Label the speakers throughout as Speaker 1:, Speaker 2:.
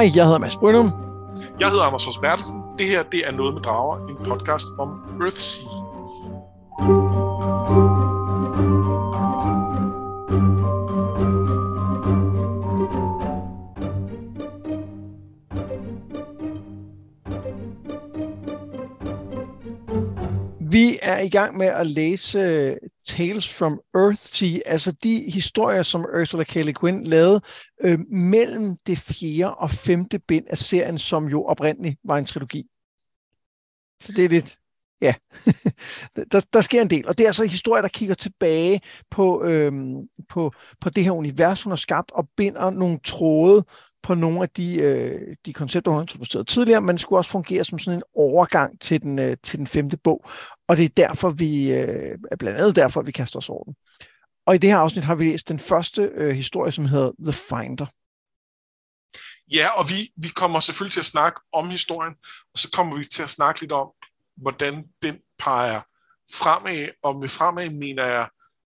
Speaker 1: Hej, jeg hedder Mads Brynum.
Speaker 2: Jeg hedder Anders Bertelsen. Det her det er Noget med Drager, en podcast om Earthsea.
Speaker 1: Vi er i gang med at læse Tales from Earthsea, altså de historier, som Ursula K. Le Guin lavede øh, mellem det fjerde og femte bind af serien, som jo oprindeligt var en trilogi. Så det er lidt, ja, der, der sker en del. Og det er altså historier, der kigger tilbage på, øhm, på, på det her univers, hun har skabt, og binder nogle tråde på nogle af de, øh, de koncepter, hun har introduceret tidligere, men det skulle også fungere som sådan en overgang til den, øh, til den femte bog. Og det er derfor, vi, øh, blandt andet derfor, vi kaster os over den. Og i det her afsnit har vi læst den første øh, historie, som hedder The Finder.
Speaker 2: Ja, og vi, vi kommer selvfølgelig til at snakke om historien, og så kommer vi til at snakke lidt om, hvordan den peger fremad, og med fremad mener jeg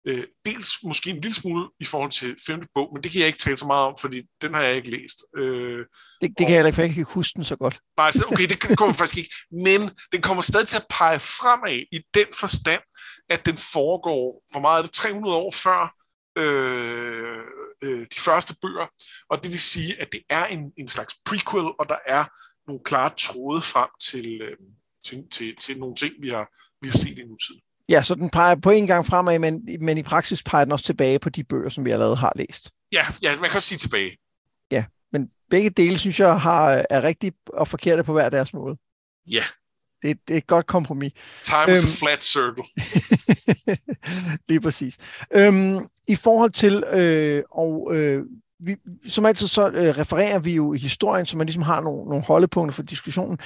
Speaker 2: øh, dels måske en lille smule i forhold til femte bog, men det kan jeg ikke tale så meget om, fordi den har jeg ikke læst. Øh,
Speaker 1: det, det kan og, jeg heller ikke, for jeg kan ikke huske den så godt.
Speaker 2: Nej, så, okay, det, det kommer faktisk ikke. Men den kommer stadig til at pege fremad i den forstand, at den foregår, hvor meget er det, 300 år før øh, øh, de første bøger, og det vil sige, at det er en, en slags prequel, og der er nogle klare tråde frem til, øh, til, til, til nogle ting, vi har, vi har set i nutiden.
Speaker 1: Ja, så den peger på en gang fremad, men, men i praksis peger den også tilbage på de bøger, som vi allerede har læst.
Speaker 2: Ja, ja man kan også sige tilbage.
Speaker 1: Ja, men begge dele, synes jeg, har, er rigtigt og forkerte på hver deres måde.
Speaker 2: Ja.
Speaker 1: Det, det er et godt kompromis.
Speaker 2: Time is øhm, a flat circle.
Speaker 1: lige præcis. Øhm, I forhold til, øh, og øh, vi, som altid så øh, refererer vi jo i historien, så man ligesom har nogle, nogle holdepunkter for diskussionen.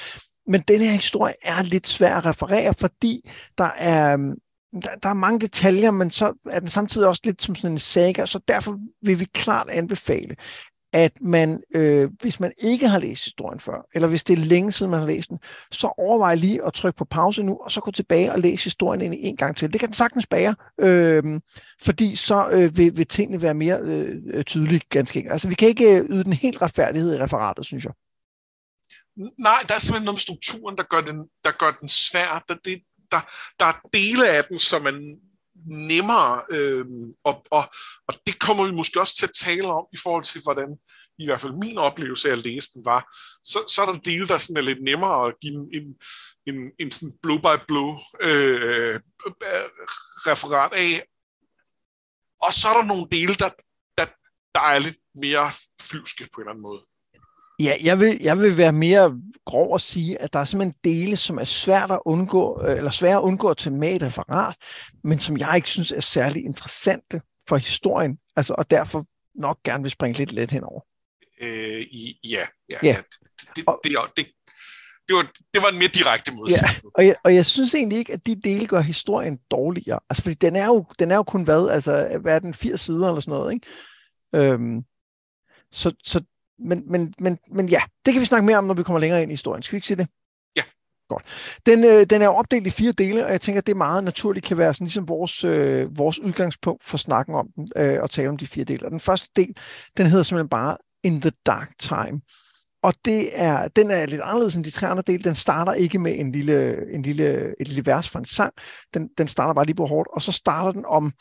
Speaker 1: Men den her historie er lidt svær at referere, fordi der er, øhm, der, der er mange detaljer, men så er den samtidig også lidt som sådan en saga, så derfor vil vi klart anbefale, at man, øh, hvis man ikke har læst historien før, eller hvis det er længe siden, man har læst den, så overvej lige at trykke på pause nu, og så gå tilbage og læse historien ind en gang til. Det kan den sagtens bære, øh, fordi så øh, vil, vil tingene være mere øh, tydelige ganske enkelt. Altså, vi kan ikke øh, yde den helt retfærdighed i referatet, synes jeg.
Speaker 2: Nej, der er simpelthen noget med strukturen, der gør den, der gør den svær. Der, det, der, der er dele af den, som er nemmere, øh, og, og, og det kommer vi måske også til at tale om i forhold til, hvordan i hvert fald min oplevelse af at læse den var. Så, så er der dele, der sådan er lidt nemmere at give en, en, en, en sådan blow by blow øh, øh referat af. Og så er der nogle dele, der, der, der er lidt mere flyvske på en eller anden måde.
Speaker 1: Ja, jeg vil, jeg vil være mere grov og sige, at der er simpelthen dele, som er svært at undgå, øh, eller svære at undgå at tage med et referat, men som jeg ikke synes er særlig interessante for historien, altså, og derfor nok gerne vil springe lidt let henover.
Speaker 2: Øh, ja, ja, ja. Det, det, det, det, var, det var en mere direkte måde.
Speaker 1: Ja, og jeg, og jeg synes egentlig ikke, at de dele gør historien dårligere. Altså, fordi den er jo, den er jo kun hvad? Altså, hvad er den? 80 sider eller sådan noget, ikke? Øhm, så, så men, men, men, men ja, det kan vi snakke mere om, når vi kommer længere ind i historien. Skal vi ikke sige det?
Speaker 2: Ja.
Speaker 1: Godt. Den, øh, den er opdelt i fire dele, og jeg tænker, at det meget naturligt kan være sådan ligesom vores, øh, vores udgangspunkt for snakken om den, øh, og tale om de fire dele. Og den første del, den hedder simpelthen bare In the Dark Time. Og det er, den er lidt anderledes end de tre andre dele. Den starter ikke med en lille, en lille, et lille vers fra en sang. Den, den starter bare lige på hårdt, og så starter den om,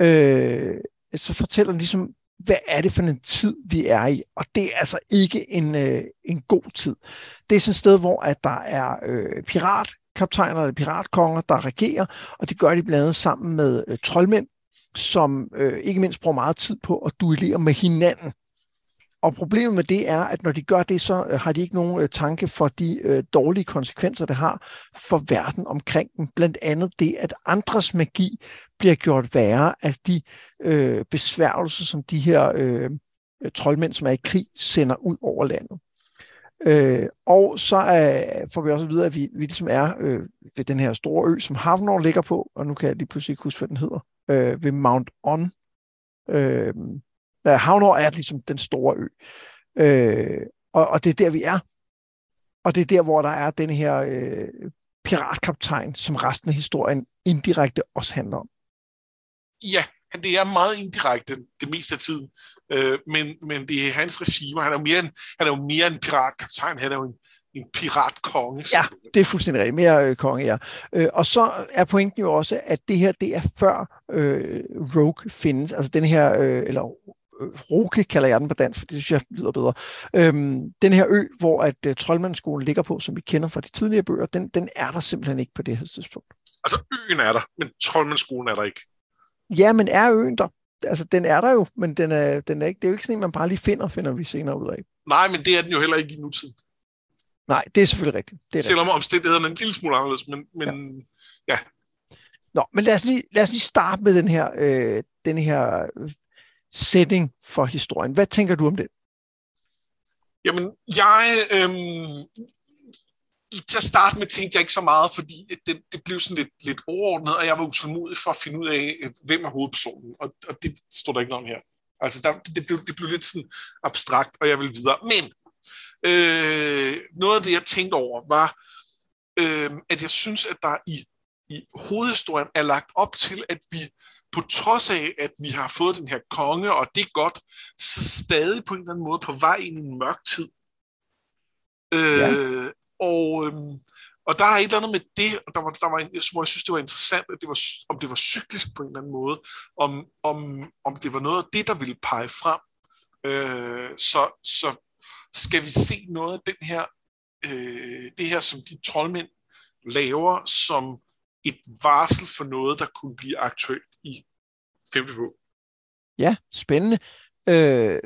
Speaker 1: øh, så fortæller den ligesom hvad er det for en tid, vi er i? Og det er altså ikke en, øh, en god tid. Det er sådan et sted, hvor at der er øh, piratkaptajner eller piratkonger, der regerer, og det gør de blandt andet sammen med øh, troldmænd, som øh, ikke mindst bruger meget tid på at duellere med hinanden. Og problemet med det er, at når de gør det, så øh, har de ikke nogen øh, tanke for de øh, dårlige konsekvenser, det har for verden omkring dem. Blandt andet det, at andres magi bliver gjort værre af de øh, besværgelser, som de her øh, øh, troldmænd, som er i krig, sender ud over landet. Øh, og så øh, får vi også at vide, at vi, vi ligesom er øh, ved den her store ø, som Havnor ligger på, og nu kan jeg lige pludselig ikke huske, hvad den hedder, øh, ved Mount On. Øh, Havnor er ligesom den store ø. Øh, og, og det er der, vi er. Og det er der, hvor der er den her øh, piratkaptajn, som resten af historien indirekte også handler om.
Speaker 2: Ja, det er meget indirekte det meste af tiden. Øh, men, men det er hans regime. Han er jo mere en, han er jo mere en piratkaptajn. Han er jo en, en piratkonge.
Speaker 1: Ja, det er fuldstændig rigtigt. Mere øh, konge, ja. Øh, og så er pointen jo også, at det her, det er før øh, Rogue findes. Altså den her, øh, eller øh, Roke kalder jeg den på dansk, for det synes jeg lyder bedre. Øhm, den her ø, hvor at uh, Troldmandsskolen ligger på, som vi kender fra de tidligere bøger, den, den er der simpelthen ikke på det her tidspunkt.
Speaker 2: Altså øen er der, men Troldmandsskolen er der ikke.
Speaker 1: Ja, men er øen der? Altså, den er der jo, men den er, den er ikke, det er jo ikke sådan en, man bare lige finder, finder vi senere ud af.
Speaker 2: Nej, men det er den jo heller ikke i nutiden.
Speaker 1: Nej, det er selvfølgelig rigtigt. Det er
Speaker 2: Selvom rigtigt. omstændighederne er en lille smule anderledes, men, men ja. ja.
Speaker 1: Nå, men lad os lige, lad os lige starte med den her, øh, den her setting for historien. Hvad tænker du om det?
Speaker 2: Jamen, jeg, øh, til at starte med tænkte jeg ikke så meget, fordi det, det blev sådan lidt, lidt overordnet, og jeg var utålmodig for at finde ud af, øh, hvem er hovedpersonen, og, og det står der ikke noget om her. Altså, der, det, blev, det blev lidt sådan abstrakt, og jeg vil videre. Men øh, noget af det, jeg tænkte over, var, øh, at jeg synes, at der i, i hovedhistorien er lagt op til, at vi på trods af, at vi har fået den her konge, og det er godt, så stadig på en eller anden måde på vej ind i en mørk tid. Øh, ja. Og, øhm, og der er et eller andet med det, og der var, der var, hvor jeg synes, det var interessant, at det var, om det var cyklisk på en eller anden måde, om, om, om det var noget af det, der ville pege frem. Øh, så, så skal vi se noget af den her, øh, det her, som de troldmænd laver, som et varsel for noget, der kunne blive aktuelt i femte bog.
Speaker 1: Ja, spændende. Øh,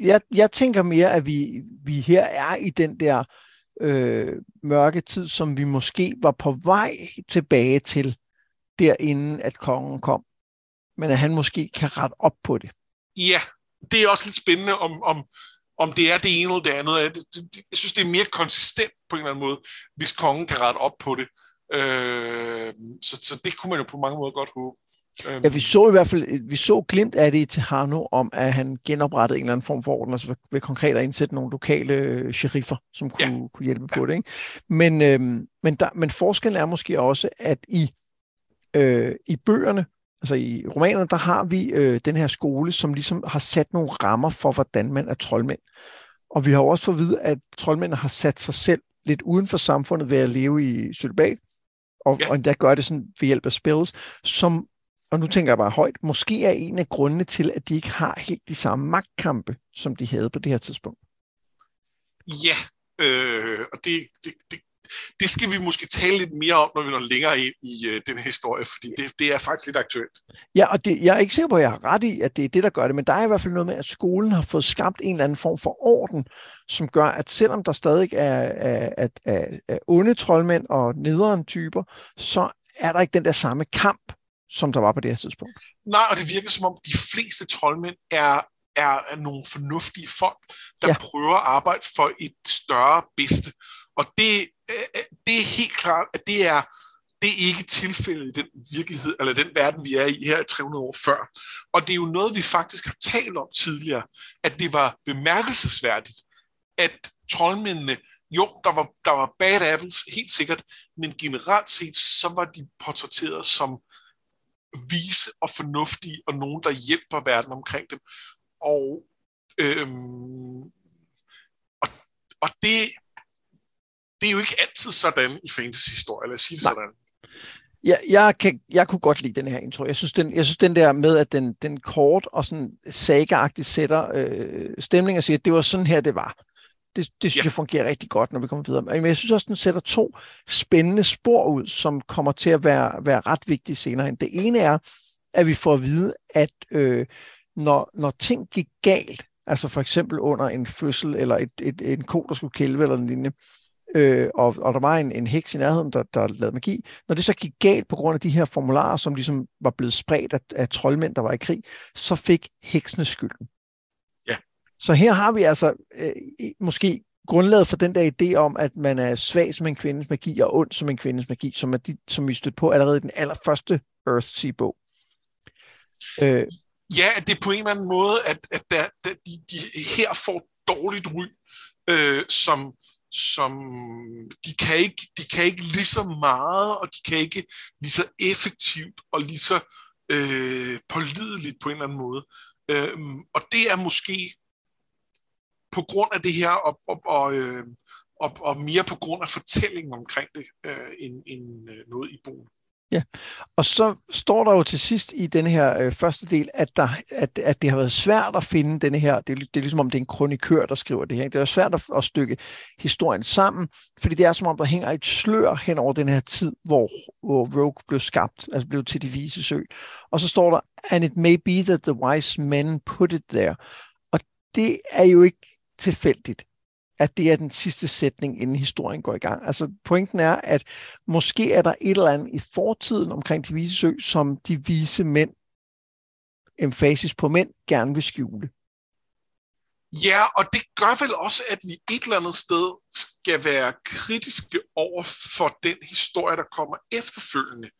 Speaker 1: jeg, jeg tænker mere, at vi, vi her er i den der øh, mørke tid, som vi måske var på vej tilbage til, derinde at kongen kom. Men at han måske kan rette op på det.
Speaker 2: Ja, det er også lidt spændende, om, om, om det er det ene eller det andet. Jeg, jeg synes, det er mere konsistent på en eller anden måde, hvis kongen kan rette op på det. Øh, så, så det kunne man jo på mange måder godt håbe.
Speaker 1: Ja, vi så i hvert fald, vi så glimt af det i Tehano, om at han genoprettede en eller anden form for orden, altså ved konkret at indsætte nogle lokale sheriffer, som kunne, ja. kunne hjælpe ja. på det. Ikke? Men, øhm, men, der, men forskellen er måske også, at i, øh, i bøgerne, altså i romanerne, der har vi øh, den her skole, som ligesom har sat nogle rammer for, hvordan man er troldmænd. Og vi har også fået at vide, at troldmændene har sat sig selv lidt uden for samfundet ved at leve i sølibat, og, ja. og endda gør det sådan ved hjælp af spells, som og nu tænker jeg bare højt, måske er en af grundene til, at de ikke har helt de samme magtkampe, som de havde på det her tidspunkt.
Speaker 2: Ja, øh, og det, det, det, det skal vi måske tale lidt mere om, når vi når længere ind i øh, den historie, fordi det, det er faktisk lidt aktuelt.
Speaker 1: Ja, og det, jeg er ikke sikker på, at jeg har ret i, at det er det, der gør det, men der er i hvert fald noget med, at skolen har fået skabt en eller anden form for orden, som gør, at selvom der stadig er, er, er, er, er onde troldmænd og nederen typer, så er der ikke den der samme kamp, som der var på det her tidspunkt.
Speaker 2: Nej, og det virker som om de fleste troldmænd er, er, er nogle fornuftige folk, der ja. prøver at arbejde for et større bedste. Og det, øh, øh, det er helt klart, at det er, det er ikke tilfældet i den virkelighed, eller den verden, vi er i her 300 år før. Og det er jo noget, vi faktisk har talt om tidligere, at det var bemærkelsesværdigt, at troldmændene, jo, der var, der var bad apples, helt sikkert, men generelt set, så var de portrætteret som vise og fornuftige, og nogen, der hjælper verden omkring dem. Og, øhm, og, og det, det er jo ikke altid sådan i fantasy-historie, lad os sige det Nej. sådan.
Speaker 1: Ja, jeg, kan, jeg kunne godt lide den her intro. Jeg synes, den, jeg synes den der med, at den, den kort og sådan saga sætter øh, stemning og siger, at det var sådan her, det var. Det, det synes ja. jeg fungerer rigtig godt, når vi kommer videre. Men jeg synes også, den sætter to spændende spor ud, som kommer til at være, være ret vigtige senere hen. Det ene er, at vi får at vide, at øh, når, når ting gik galt, altså for eksempel under en fødsel, eller et, et, en ko, der skulle kælve eller en lignende, øh, og, og der var en, en heks i nærheden, der, der lavede magi. Når det så gik galt på grund af de her formularer, som ligesom var blevet spredt af, af troldmænd, der var i krig, så fik heksene skylden. Så her har vi altså øh, måske grundlaget for den der idé om, at man er svag som en kvindes magi og ond som en kvindes magi, som, er de, som vi stødte på allerede i den allerførste Earthsea-bog.
Speaker 2: Øh. Ja, det er på en eller anden måde, at, at der, der, de, de her får dårligt ry, øh, som, som de kan, ikke, de kan ikke lige så meget, og de kan ikke lige så effektivt og lige så øh, pålideligt på en eller anden måde. Øh, og det er måske på grund af det her, og, og, og, øh, og, og mere på grund af fortællingen omkring det, øh, end, end øh, noget i bogen.
Speaker 1: Ja, og så står der jo til sidst i den her øh, første del, at, der, at, at det har været svært at finde denne her, det, det er ligesom om det er en kronikør, der skriver det her. Det er svært at, at stykke historien sammen, fordi det er som om, der hænger et slør hen over den her tid, hvor, hvor Rogue blev skabt, altså blev til de vise sø. Og så står der, and it may be that the wise men put it there. Og det er jo ikke tilfældigt at det er den sidste sætning, inden historien går i gang. Altså pointen er, at måske er der et eller andet i fortiden omkring de vise sø, som de vise mænd, emfasis på mænd, gerne vil skjule.
Speaker 2: Ja, og det gør vel også, at vi et eller andet sted skal være kritiske over for den historie, der kommer efterfølgende.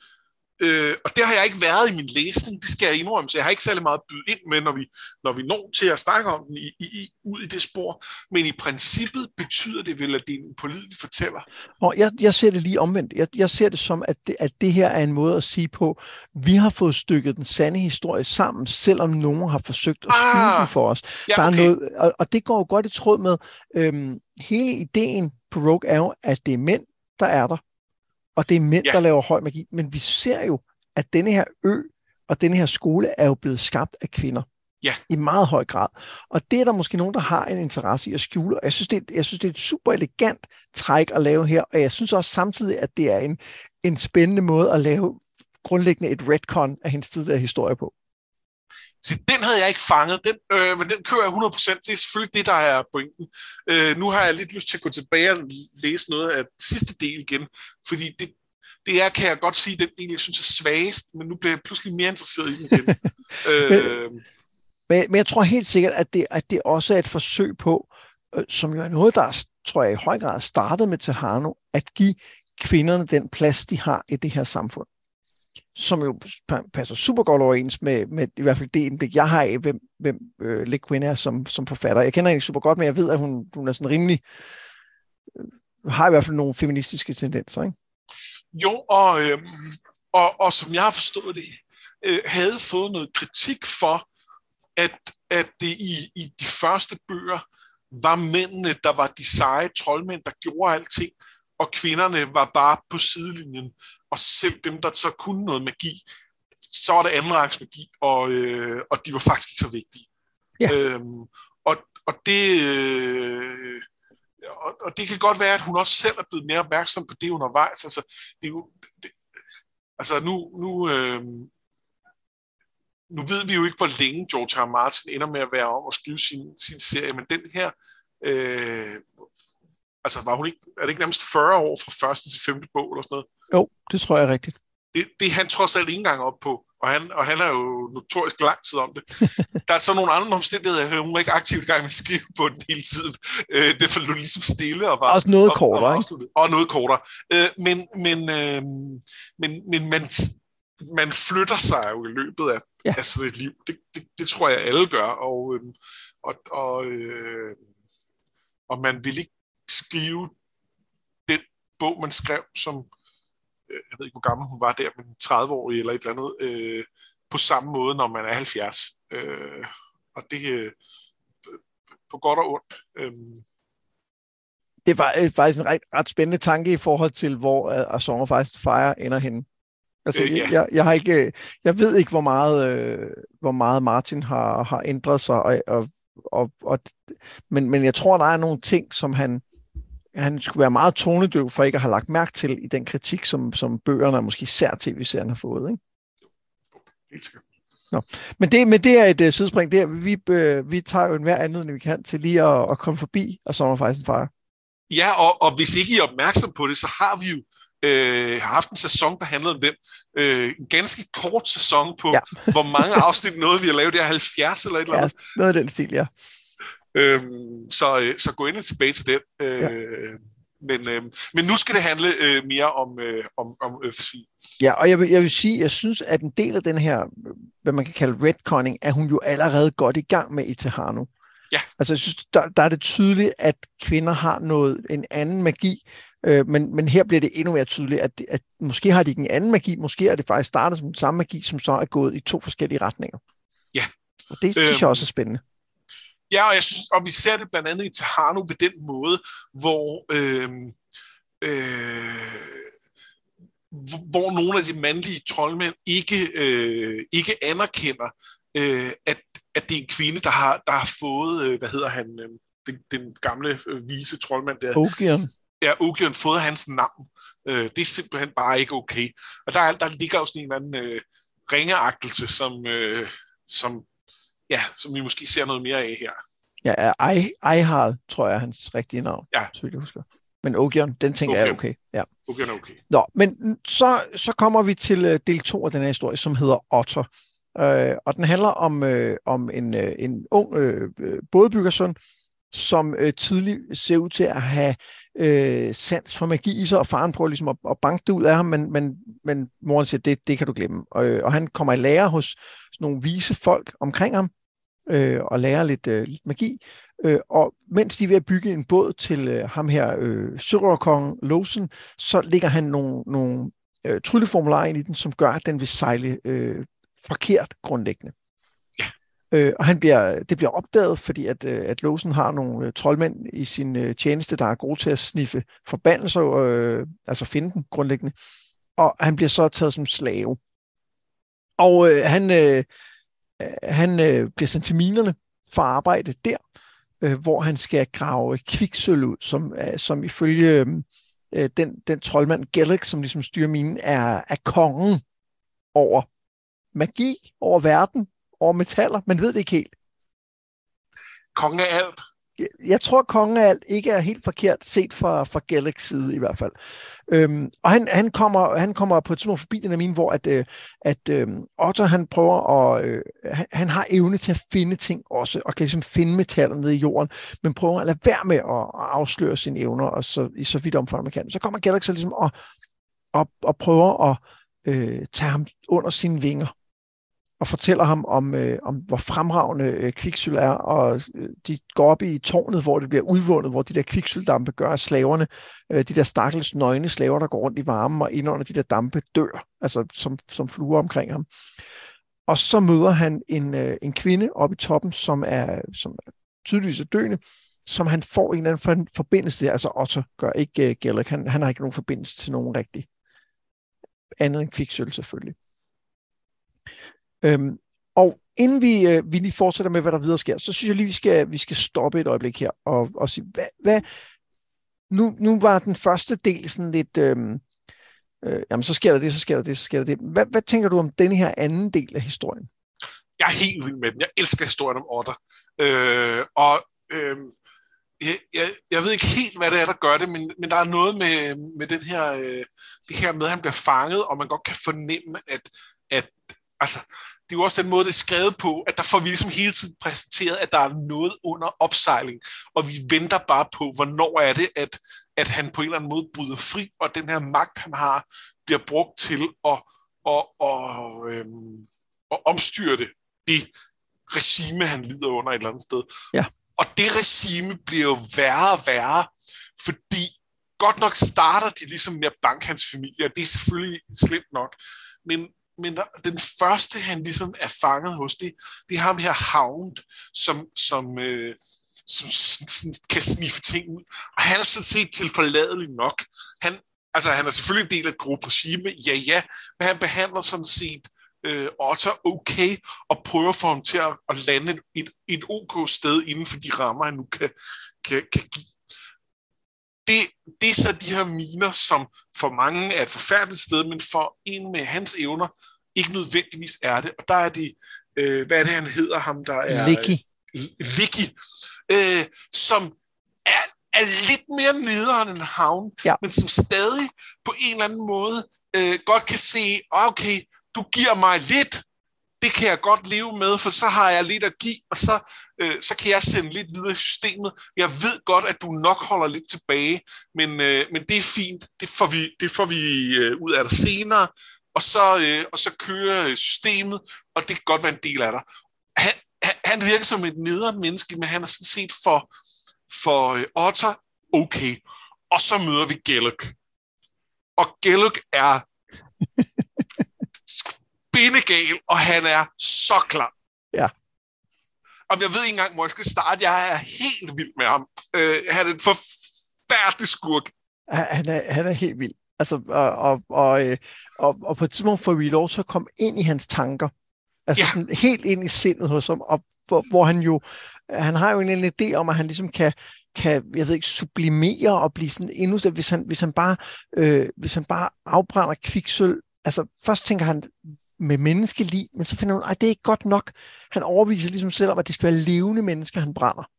Speaker 2: Øh, og det har jeg ikke været i min læsning, det skal jeg indrømme, så jeg har ikke særlig meget byde ind med, når vi, når vi når til at snakke om den i, i, ud i det spor. Men i princippet betyder det vel, at det er en pålidelig fortæller.
Speaker 1: Og jeg, jeg ser det lige omvendt. Jeg, jeg ser det som, at det, at det her er en måde at sige på, vi har fået stykket den sande historie sammen, selvom nogen har forsøgt at skjule ah, den for os. Ja, Der er okay. noget, og, og det går jo godt i tråd med, øhm, hele ideen på Rogue er jo, at det er mænd, der er der og det er mænd, ja. der laver høj magi. Men vi ser jo, at denne her ø og denne her skole er jo blevet skabt af kvinder.
Speaker 2: Ja.
Speaker 1: I meget høj grad. Og det er der måske nogen, der har en interesse i at skjule. Og jeg synes, det er, jeg synes, det er et super elegant træk at lave her. Og jeg synes også samtidig, at det er en, en spændende måde at lave grundlæggende et retcon af hendes tidligere historie på.
Speaker 2: Så den havde jeg ikke fanget, den, øh, men den kører jeg 100%. Det er selvfølgelig det, der er pointen. Øh, nu har jeg lidt lyst til at gå tilbage og læse noget af sidste del igen, fordi det, det er, kan jeg godt sige, den del, jeg synes er svagest, men nu bliver jeg pludselig mere interesseret i den igen.
Speaker 1: øh, men, men jeg tror helt sikkert, at det, at det også er et forsøg på, øh, som jo er noget, der tror jeg i høj grad startede med Tahano, at give kvinderne den plads, de har i det her samfund som jo passer super godt overens med, med i hvert fald det indblik, jeg har af, hvem, hvem øh, Le Guin er som, som forfatter. Jeg kender hende super godt, men jeg ved, at hun, hun er sådan rimelig, øh, har i hvert fald nogle feministiske tendenser, ikke?
Speaker 2: Jo, og, øh, og, og som jeg har forstået det, øh, havde fået noget kritik for, at, at det i, i de første bøger var mændene, der var de seje troldmænd, der gjorde alting, og kvinderne var bare på sidelinjen og selv dem, der så kunne noget magi, så var det anden magi, og, øh, og de var faktisk ikke så vigtige. Ja. Øhm, og, og det... Øh, og, og det kan godt være, at hun også selv er blevet mere opmærksom på det undervejs. Altså, det er jo, det, altså nu, nu, øh, nu ved vi jo ikke, hvor længe George R. Martin ender med at være om at skrive sin, sin serie, men den her, øh, altså var hun ikke, er det ikke nærmest 40 år fra første til femte bog eller sådan noget?
Speaker 1: Jo, det tror jeg er rigtigt.
Speaker 2: Det, det er han trods alt ikke engang op på, og han, og han er jo notorisk lang tid om det. Der er så nogle andre omstændigheder, hun er ikke aktivt i gang med at skrive på den hele tiden. Øh, det faldt ligesom stille og var...
Speaker 1: Også noget og, kortere, og, ikke?
Speaker 2: Og noget kortere. Øh, men, men, øh, men, men man, man flytter sig jo i løbet af, ja. af sådan et liv. Det, det, det tror jeg alle gør, og, øh, og, og, øh, og man vil ikke skrive den bog, man skrev som jeg ved ikke, hvor gammel hun var der, men 30-årig eller et eller andet, øh, på samme måde, når man er 70. Øh, og det øh, på godt og ondt. Øh.
Speaker 1: Det var øh, faktisk en ret, ret spændende tanke i forhold til, hvor uh, A Song of Ice Fire ender henne. Altså, øh, ja. jeg, jeg, har ikke, øh, jeg ved ikke, hvor meget, øh, hvor meget Martin har, har ændret sig, og, og, og, og, men, men jeg tror, der er nogle ting, som han, han skulle være meget tonedøv for ikke at have lagt mærke til i den kritik, som, som bøgerne og måske især tv-serien har fået. Ikke?
Speaker 2: Helt sikkert.
Speaker 1: Nå. Men, det, men det er et uh, sidespring. der. vi, uh, vi tager jo en hver end vi kan til lige at, at komme forbi og Summer Fire Fire.
Speaker 2: Ja, og, og hvis ikke I er opmærksom på det, så har vi jo øh, haft en sæson, der handlede om den. Øh, en ganske kort sæson på, ja. hvor mange afsnit noget vi har lavet. Det er 70 eller et eller andet.
Speaker 1: Ja, noget af den stil, ja.
Speaker 2: Øhm, så, øh, så gå ind tilbage til den. Øh, ja. men, øh, men nu skal det handle øh, mere om, øh, om, om øfsvin.
Speaker 1: Ja, og jeg vil, jeg vil sige, jeg synes, at en del af den her, hvad man kan kalde retconning, er hun jo allerede godt i gang med i Tehano.
Speaker 2: Ja.
Speaker 1: Altså, jeg synes, der, der er det tydeligt, at kvinder har noget, en anden magi, øh, men, men her bliver det endnu mere tydeligt, at, at måske har de ikke en anden magi, måske er det faktisk startet som den samme magi, som så er gået i to forskellige retninger.
Speaker 2: Ja.
Speaker 1: Og det synes jeg også er spændende.
Speaker 2: Ja, og, jeg synes, og vi ser det blandt andet i Tahano ved den måde, hvor, øh, øh, hvor nogle af de mandlige troldmænd ikke, øh, ikke anerkender, øh, at, at det er en kvinde, der har, der har fået, øh, hvad hedder han, øh, den, den gamle øh, vise troldmand der.
Speaker 1: Ogion.
Speaker 2: Ja, Ogion, fået hans navn. Øh, det er simpelthen bare ikke okay. Og der, der ligger jo sådan en eller anden øh, ringeagtelse, som, øh, som, ja, som vi måske ser noget mere af her.
Speaker 1: Ja, Eihard, tror jeg er hans rigtige navn,
Speaker 2: ja.
Speaker 1: så jeg husker. Men Ogion, den tænker okay. jeg er okay. Ja.
Speaker 2: Ogion er okay.
Speaker 1: Nå, men så, så kommer vi til uh, del 2 af den her historie, som hedder Otter. Uh, og den handler om, uh, om en, uh, en ung uh, bådbyggersøn, som uh, tidligt ser ud til at have uh, sans for magi i sig, og faren prøver ligesom at, at banke det ud af ham, men, men, men moren siger, det, det kan du glemme. Og, og han kommer i lære hos nogle vise folk omkring ham, øh, og lærer lidt, øh, lidt magi. Øh, og mens de er ved at bygge en båd til øh, ham her, øh, Sørøverkongen Lawson, så ligger han nogle, nogle øh, trylleformularer ind i den, som gør, at den vil sejle øh, forkert grundlæggende.
Speaker 2: Ja.
Speaker 1: Øh, og han bliver, det bliver opdaget, fordi at, øh, at Lawson har nogle øh, troldmænd i sin øh, tjeneste, der er gode til at sniffe forbandelser, øh, altså finde den grundlæggende. Og han bliver så taget som slave. Og øh, han, øh, Øh, han øh, bliver sendt til minerne for at arbejde der, øh, hvor han skal grave kviksøl ud, som, øh, som ifølge øh, øh den, den troldmand Gellick, som ligesom styrer minen, er, er kongen over magi, over verden, over metaller. Man ved det ikke helt.
Speaker 2: Kongen af alt
Speaker 1: jeg tror, kongen af alt ikke er helt forkert, set fra, fra Galax side i hvert fald. Øhm, og han, han, kommer, han kommer på et tidspunkt forbi den af mine, hvor at, øh, at øh, Otto han prøver at, øh, han, han har evne til at finde ting også, og kan ligesom finde metaller nede i jorden, men prøver at lade være med at, at afsløre sine evner, og så, i så vidt omfang man kan. Så kommer Galax ligesom og, og, og prøver at øh, tage ham under sine vinger og fortæller ham om, øh, om hvor fremragende øh, kviksøl er, og øh, de går op i tårnet, hvor det bliver udvundet, hvor de der kviksøldampe gør, at slaverne, øh, de der stakkels nøgne slaver, der går rundt i varmen, og indånder de der dampe dør, altså som, som fluer omkring ham. Og så møder han en, øh, en kvinde oppe i toppen, som er, som er tydeligvis er døende, som han får en eller anden forbindelse til, altså Otto gør ikke øh, uh, Gellek, han, han har ikke nogen forbindelse til nogen rigtig andet end kviksøl selvfølgelig. Øhm, og inden vi, øh, vi lige fortsætter med, hvad der videre sker, så synes jeg lige, vi skal, vi skal stoppe et øjeblik her og, og sige, hvad, hvad nu, nu var den første del sådan lidt, øhm, øh, jamen så sker der det, så sker der det, så sker der det. Hvad, hvad tænker du om denne her anden del af historien?
Speaker 2: Jeg er helt vild med den. Jeg elsker historien om Otter. Øh, og øh, jeg, jeg, jeg ved ikke helt, hvad det er, der gør det, men, men der er noget med, med den her, øh, det her med, at han bliver fanget, og man godt kan fornemme, at, at Altså, det er jo også den måde, det er skrevet på, at der får vi ligesom hele tiden præsenteret, at der er noget under opsejling, og vi venter bare på, hvornår er det, at, at han på en eller anden måde bryder fri, og den her magt, han har, bliver brugt til at, at, at, øhm, at omstyre det, det regime, han lider under et eller andet sted.
Speaker 1: Ja.
Speaker 2: Og det regime bliver jo værre og værre, fordi godt nok starter de ligesom med at banke hans familie, og det er selvfølgelig slemt nok, men men der, den første, han ligesom er fanget hos, det, det er ham her Hound, som, som, øh, som sådan, kan sniffe ting ud. Og han er sådan set tilforladelig nok. Han, altså, han er selvfølgelig en del af et gruppe-regime, ja ja, men han behandler sådan set øh, Otter okay, og prøver at få ham til at, at lande et, et ok sted inden for de rammer, han nu kan, kan, kan give det, det er så de her miner, som for mange er et forfærdeligt sted, men for en med hans evner ikke nødvendigvis er det. Og der er de, øh, hvad er det, han hedder ham, der er...
Speaker 1: Licky.
Speaker 2: Licky, øh, som er, er lidt mere nederen end Havn,
Speaker 1: ja.
Speaker 2: men som stadig på en eller anden måde øh, godt kan se, okay, du giver mig lidt, det kan jeg godt leve med, for så har jeg lidt at give, og så, øh, så kan jeg sende lidt videre i systemet. Jeg ved godt, at du nok holder lidt tilbage, men, øh, men det er fint. Det får vi, det får vi øh, ud af dig senere, og så, øh, og så kører øh, systemet, og det kan godt være en del af dig. Han, han, virker som et nederen menneske, men han er sådan set for, for øh, Otter okay. Og så møder vi Gelluk. Og Gelluk er bindegal, og han er så klar.
Speaker 1: Ja.
Speaker 2: Om jeg ved ikke engang, hvor jeg skal starte. Jeg er helt vild med ham. Uh, han er en forfærdelig skurk.
Speaker 1: Han er, han er helt vild. Altså, og, og, og, øh, og, og på et tidspunkt får vi lov til at komme ind i hans tanker. Altså ja. sådan helt ind i sindet hos ham, og hvor, hvor han jo, han har jo en, en idé om, at han ligesom kan, kan, jeg ved ikke, sublimere og blive sådan endnu hvis han, hvis han bare, øh, hvis han bare afbrænder kviksøl. Altså først tænker han med menneskelig, men så finder han, at det er ikke godt nok. Han overviser ligesom selv om, at det skal være levende mennesker, han brænder.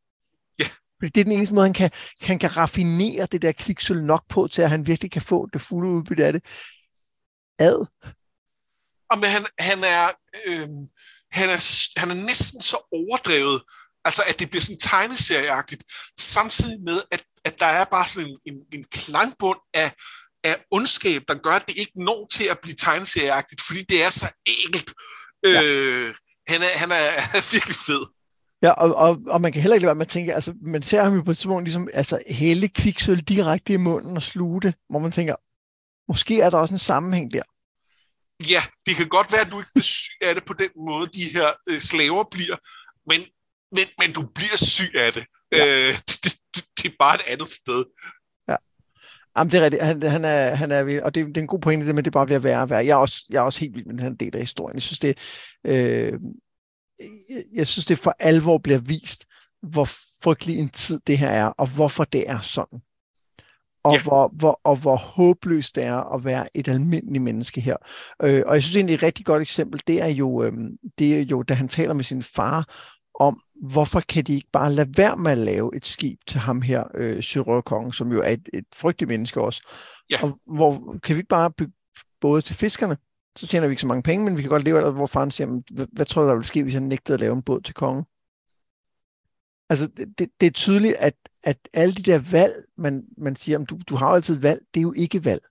Speaker 2: Ja.
Speaker 1: Fordi det er den eneste måde, han kan, han kan raffinere det der kviksøl nok på, til at han virkelig kan få det fulde udbytte af det. Ad.
Speaker 2: Og men han, han er, øh, han er, han er næsten så overdrevet, altså at det bliver sådan tegneserieagtigt, samtidig med, at, at der er bare sådan en, en, en klangbund af, af ondskab, der gør, at det ikke når til at blive tegneserieagtigt, fordi det er så enkelt. Ja. Øh, han, er, han er virkelig fed.
Speaker 1: Ja, og, og, og man kan heller ikke lade være med at tænke, altså man ser ham jo på et tidspunkt ligesom, altså hælde kviksøl direkte i munden og sluge det, hvor man tænker, måske er der også en sammenhæng der.
Speaker 2: Ja, det kan godt være, at du ikke bliver syg af det på den måde, de her øh, slaver bliver, men, men, men du bliver syg af det. Ja. Øh, det, det, det. Det er bare et andet sted.
Speaker 1: Ja. Jamen, det er rigtigt. Han, han er, han er, og det, det er en god pointe, men det bare bliver værre og værre. Jeg er også, jeg er også helt vild med den her del af historien. Jeg synes, det, øh, jeg synes, det for alvor bliver vist, hvor frygtelig en tid det her er, og hvorfor det er sådan og, ja. hvor, hvor, og hvor håbløst det er at være et almindeligt menneske her. Øh, og jeg synes egentlig et rigtig godt eksempel, det er jo, øh, det er jo da han taler med sin far om, hvorfor kan de ikke bare lade være med at lave et skib til ham her, øh, Sørøverkongen, som jo er et, et frygteligt menneske også. Ja. Og hvor kan vi ikke bare bygge både til fiskerne, så tjener vi ikke så mange penge, men vi kan godt leve af hvor faren siger, hvad, hvad tror du, der vil ske, hvis han nægtede at lave en båd til kongen? Altså, det, det er tydeligt, at, at alle de der valg, man, man siger, du, du har jo altid valg, det er jo ikke valg.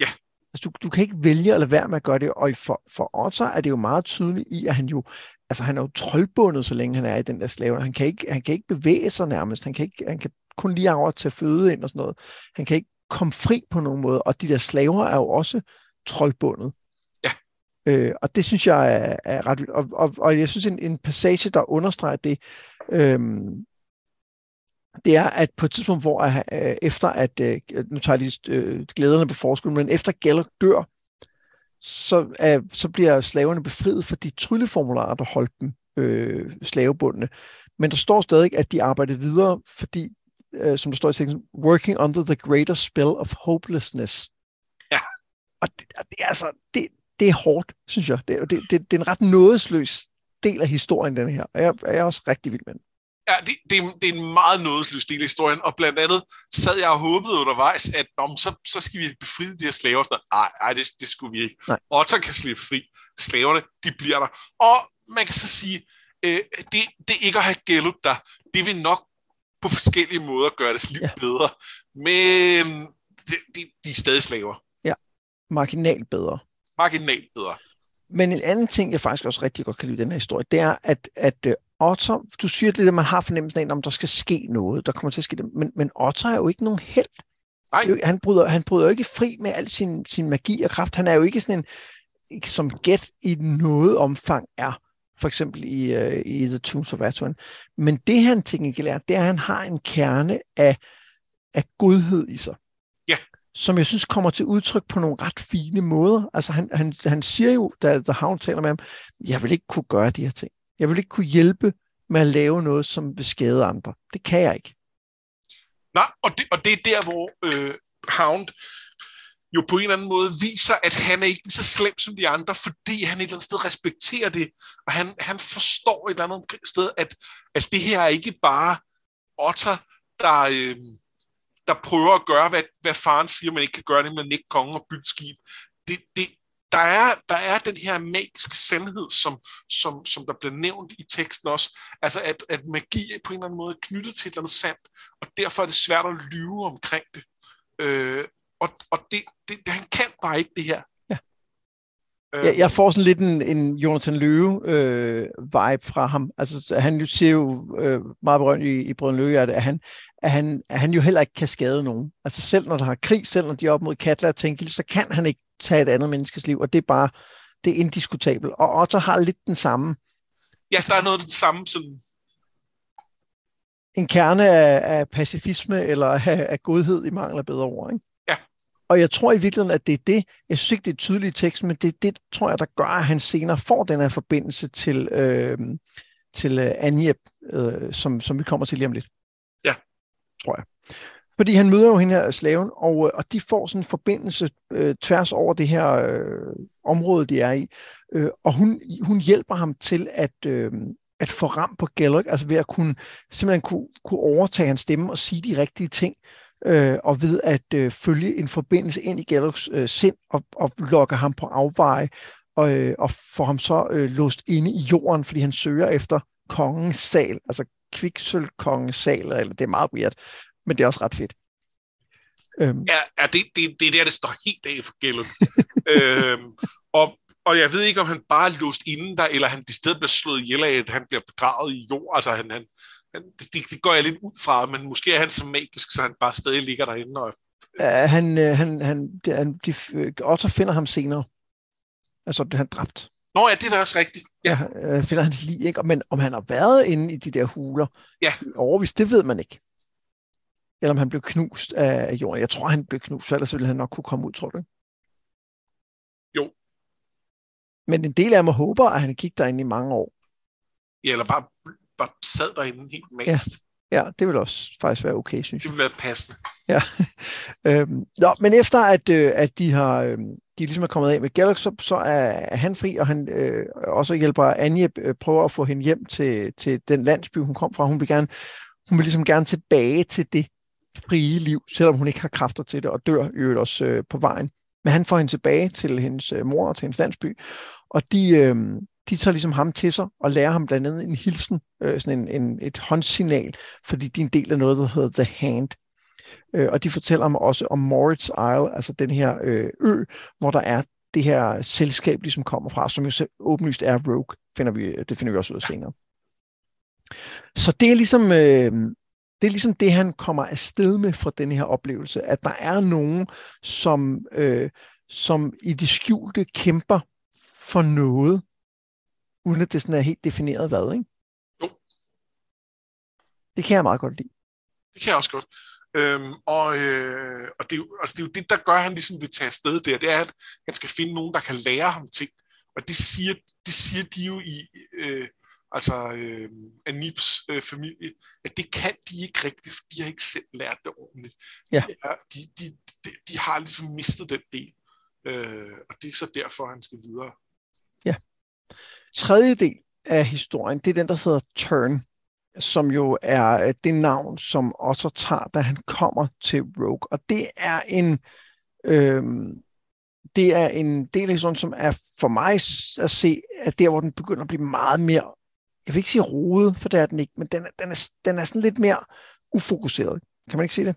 Speaker 2: Ja.
Speaker 1: Altså, du, du kan ikke vælge at lade være med at gøre det, og for, for Otter er det jo meget tydeligt i, at han jo, altså han er jo troldbundet, så længe han er i den der slave. Han kan ikke, han kan ikke bevæge sig nærmest, han kan, ikke, han kan kun lige over tage føde ind og sådan noget. Han kan ikke komme fri på nogen måde, og de der slaver er jo også troldbundet.
Speaker 2: Ja.
Speaker 1: Øh, og det synes jeg er, er ret vildt. Og, og, og jeg synes, en, en passage, der understreger det, øhm, det er, at på et tidspunkt, hvor øh, efter at, øh, nu tager jeg lige øh, glæderne på forskud, men efter Geller dør, så, øh, så bliver slaverne befriet for de trylleformularer, der holdt dem øh, slavebundne. Men der står stadig, at de arbejdede videre, fordi, øh, som der står i teksten, working under the greater spell of hopelessness.
Speaker 2: Ja.
Speaker 1: Og det, og det er altså, det, det er hårdt, synes jeg. Det, det, det, det er en ret nådesløs del af historien, den her. Og jeg, jeg er også rigtig vild med den.
Speaker 2: Ja, det, det, det er en meget nådesløs del af historien, og blandt andet sad jeg og håbede undervejs, at om, så, så skal vi befri de her slaver. Nej, nej det, det skulle vi ikke. Nej. Otter kan slippe fri. Slaverne, de bliver der. Og man kan så sige, øh, det, det ikke at have Gelluk der, det vil nok på forskellige måder gøre deres liv ja. bedre. Men de, de, de er stadig slaver.
Speaker 1: Ja, marginalt bedre.
Speaker 2: Marginalt bedre.
Speaker 1: Men en anden ting, jeg faktisk også rigtig godt kan lide i den her historie, det er, at, at uh, Otter, du siger det, at man har fornemmelsen af, om der skal ske noget, der kommer til at ske det, men, men Otter er jo ikke nogen held.
Speaker 2: Nej.
Speaker 1: Han bryder, han bryder jo ikke fri med al sin, sin magi og kraft. Han er jo ikke sådan en, som gæt i noget omfang er, for eksempel i, uh, i The Tombs of Atuan. Men det han til gengæld er, det er, at han har en kerne af, af godhed i sig som jeg synes kommer til udtryk på nogle ret fine måder. Altså han, han, han siger jo, da The Hound taler med ham, jeg vil ikke kunne gøre de her ting. Jeg vil ikke kunne hjælpe med at lave noget, som vil skade andre. Det kan jeg ikke.
Speaker 2: Nej, og det, og det er der, hvor øh, Hound jo på en eller anden måde viser, at han er ikke så slem som de andre, fordi han et eller andet sted respekterer det, og han, han forstår et eller andet sted, at, at det her er ikke bare Otter, der, øh, der prøver at gøre, hvad, hvad faren siger, man ikke kan gøre, nemlig at nægte kongen og bygge skib. Det, det, der, er, der er den her magiske sandhed, som, som, som der bliver nævnt i teksten også, altså at, at magi er på en eller anden måde knyttet til et eller andet sandt, og derfor er det svært at lyve omkring det. Øh, og og det, det, det, han kan bare ikke det her.
Speaker 1: Ja. Jeg, jeg får sådan lidt en, en Jonathan Løve-vibe øh, fra ham. Altså, han siger jo øh, meget berømt i, i Brøden Løve, at han, at, han, at han jo heller ikke kan skade nogen. Altså selv når der har krig, selv når de er op mod Katla og Tenkil, så kan han ikke tage et andet menneskes liv, og det er bare, det er indiskutabelt. Og Otto har lidt den samme.
Speaker 2: Ja, der er noget af det samme sådan...
Speaker 1: En kerne af, af pacifisme eller af, af godhed i mangel af bedre ord, ikke? Og jeg tror i virkeligheden, at det er det, jeg synes ikke, det er tydeligt i teksten, men det er det, tror jeg, der gør, at han senere får den her forbindelse til, øh, til øh, Anjeb, øh, som, som vi kommer til lige om lidt.
Speaker 2: Ja.
Speaker 1: Tror jeg. Fordi han møder jo hende her slaven, og, øh, og de får sådan en forbindelse øh, tværs over det her øh, område, de er i. Øh, og hun, hun hjælper ham til at, øh, at få ram på Gellert, altså ved at kunne, simpelthen kunne, kunne overtage hans stemme og sige de rigtige ting øh, og ved at øh, følge en forbindelse ind i Gallows øh, sind og, og lokke ham på afveje og, øh, og få ham så øh, låst inde i jorden, fordi han søger efter kongens sal, altså kviksølvkongens sal, eller det er meget weird, men det er også ret fedt.
Speaker 2: Øhm. Ja, ja det, det, det er der, det står helt af for Gellert. øhm, og, og jeg ved ikke, om han bare er låst inden der, eller han i stedet bliver slået ihjel af, at han bliver begravet i jord. Altså, han, han, det, det går jeg lidt ud fra, men måske er han så magisk, så han bare stadig ligger derinde. Og...
Speaker 1: Ja, han, øh, han, han, han, de, Otto finder ham senere. Altså, det han dræbt.
Speaker 2: Nå ja, det er da også rigtigt.
Speaker 1: Ja. ja øh, finder hans lig, ikke? Men om han har været inde i de der huler,
Speaker 2: ja.
Speaker 1: overvist, det ved man ikke. Eller om han blev knust af jorden. Jeg tror, han blev knust, for ellers ville han nok kunne komme ud, tror du
Speaker 2: Jo.
Speaker 1: Men en del af mig håber, at han gik derinde i mange år.
Speaker 2: Ja, eller bare bare sad derinde helt mast.
Speaker 1: Ja. ja, det vil også faktisk være okay, synes
Speaker 2: jeg. Det vil være passende.
Speaker 1: Ja. øhm, nå, men efter at, øh, at de har øh, de ligesom er kommet af med Galax, så, så er han fri, og han øh, også hjælper Anje øh, prøver at få hende hjem til, til den landsby, hun kom fra. Hun vil, gerne, hun vil ligesom gerne tilbage til det frie liv, selvom hun ikke har kræfter til det, og dør i øvrigt også øh, på vejen. Men han får hende tilbage til hendes øh, mor og til hendes landsby, og de, øh, de tager ligesom ham til sig og lærer ham blandt andet en hilsen, øh, sådan en, en, et håndsignal, fordi de er en del af noget, der hedder The Hand. Øh, og de fortæller ham også om Moritz Isle, altså den her øh, ø, hvor der er det her selskab, ligesom kommer fra, som jo åbenlyst er Rogue, finder vi, øh, det finder vi også ud af senere. Så det er ligesom, øh, det er ligesom det, han kommer afsted med fra den her oplevelse, at der er nogen, som, øh, som i det skjulte kæmper for noget, uden at det sådan er helt defineret hvad, ikke?
Speaker 2: Jo.
Speaker 1: Det kan jeg meget godt lide.
Speaker 2: Det kan jeg også godt. Øhm, og øh, og det, er jo, altså det er jo det, der gør, at han ligesom vil tage afsted der. Det er, at han skal finde nogen, der kan lære ham ting. Og det siger, det siger de jo i øh, altså øh, Anips øh, familie, at det kan de ikke rigtigt, for de har ikke selv lært det ordentligt.
Speaker 1: Ja.
Speaker 2: De, er, de, de, de, de har ligesom mistet den del. Øh, og det er så derfor, han skal videre.
Speaker 1: Ja. Tredje del af historien, det er den, der hedder Turn, som jo er øh, det navn, som Otto tager, da han kommer til Rogue. Og det er en, øh, det er en del af historien, som er for mig at se, at der, hvor den begynder at blive meget mere, jeg vil ikke sige rodet, for det er den ikke, men den, den, er, den er sådan lidt mere ufokuseret. Kan man ikke sige det?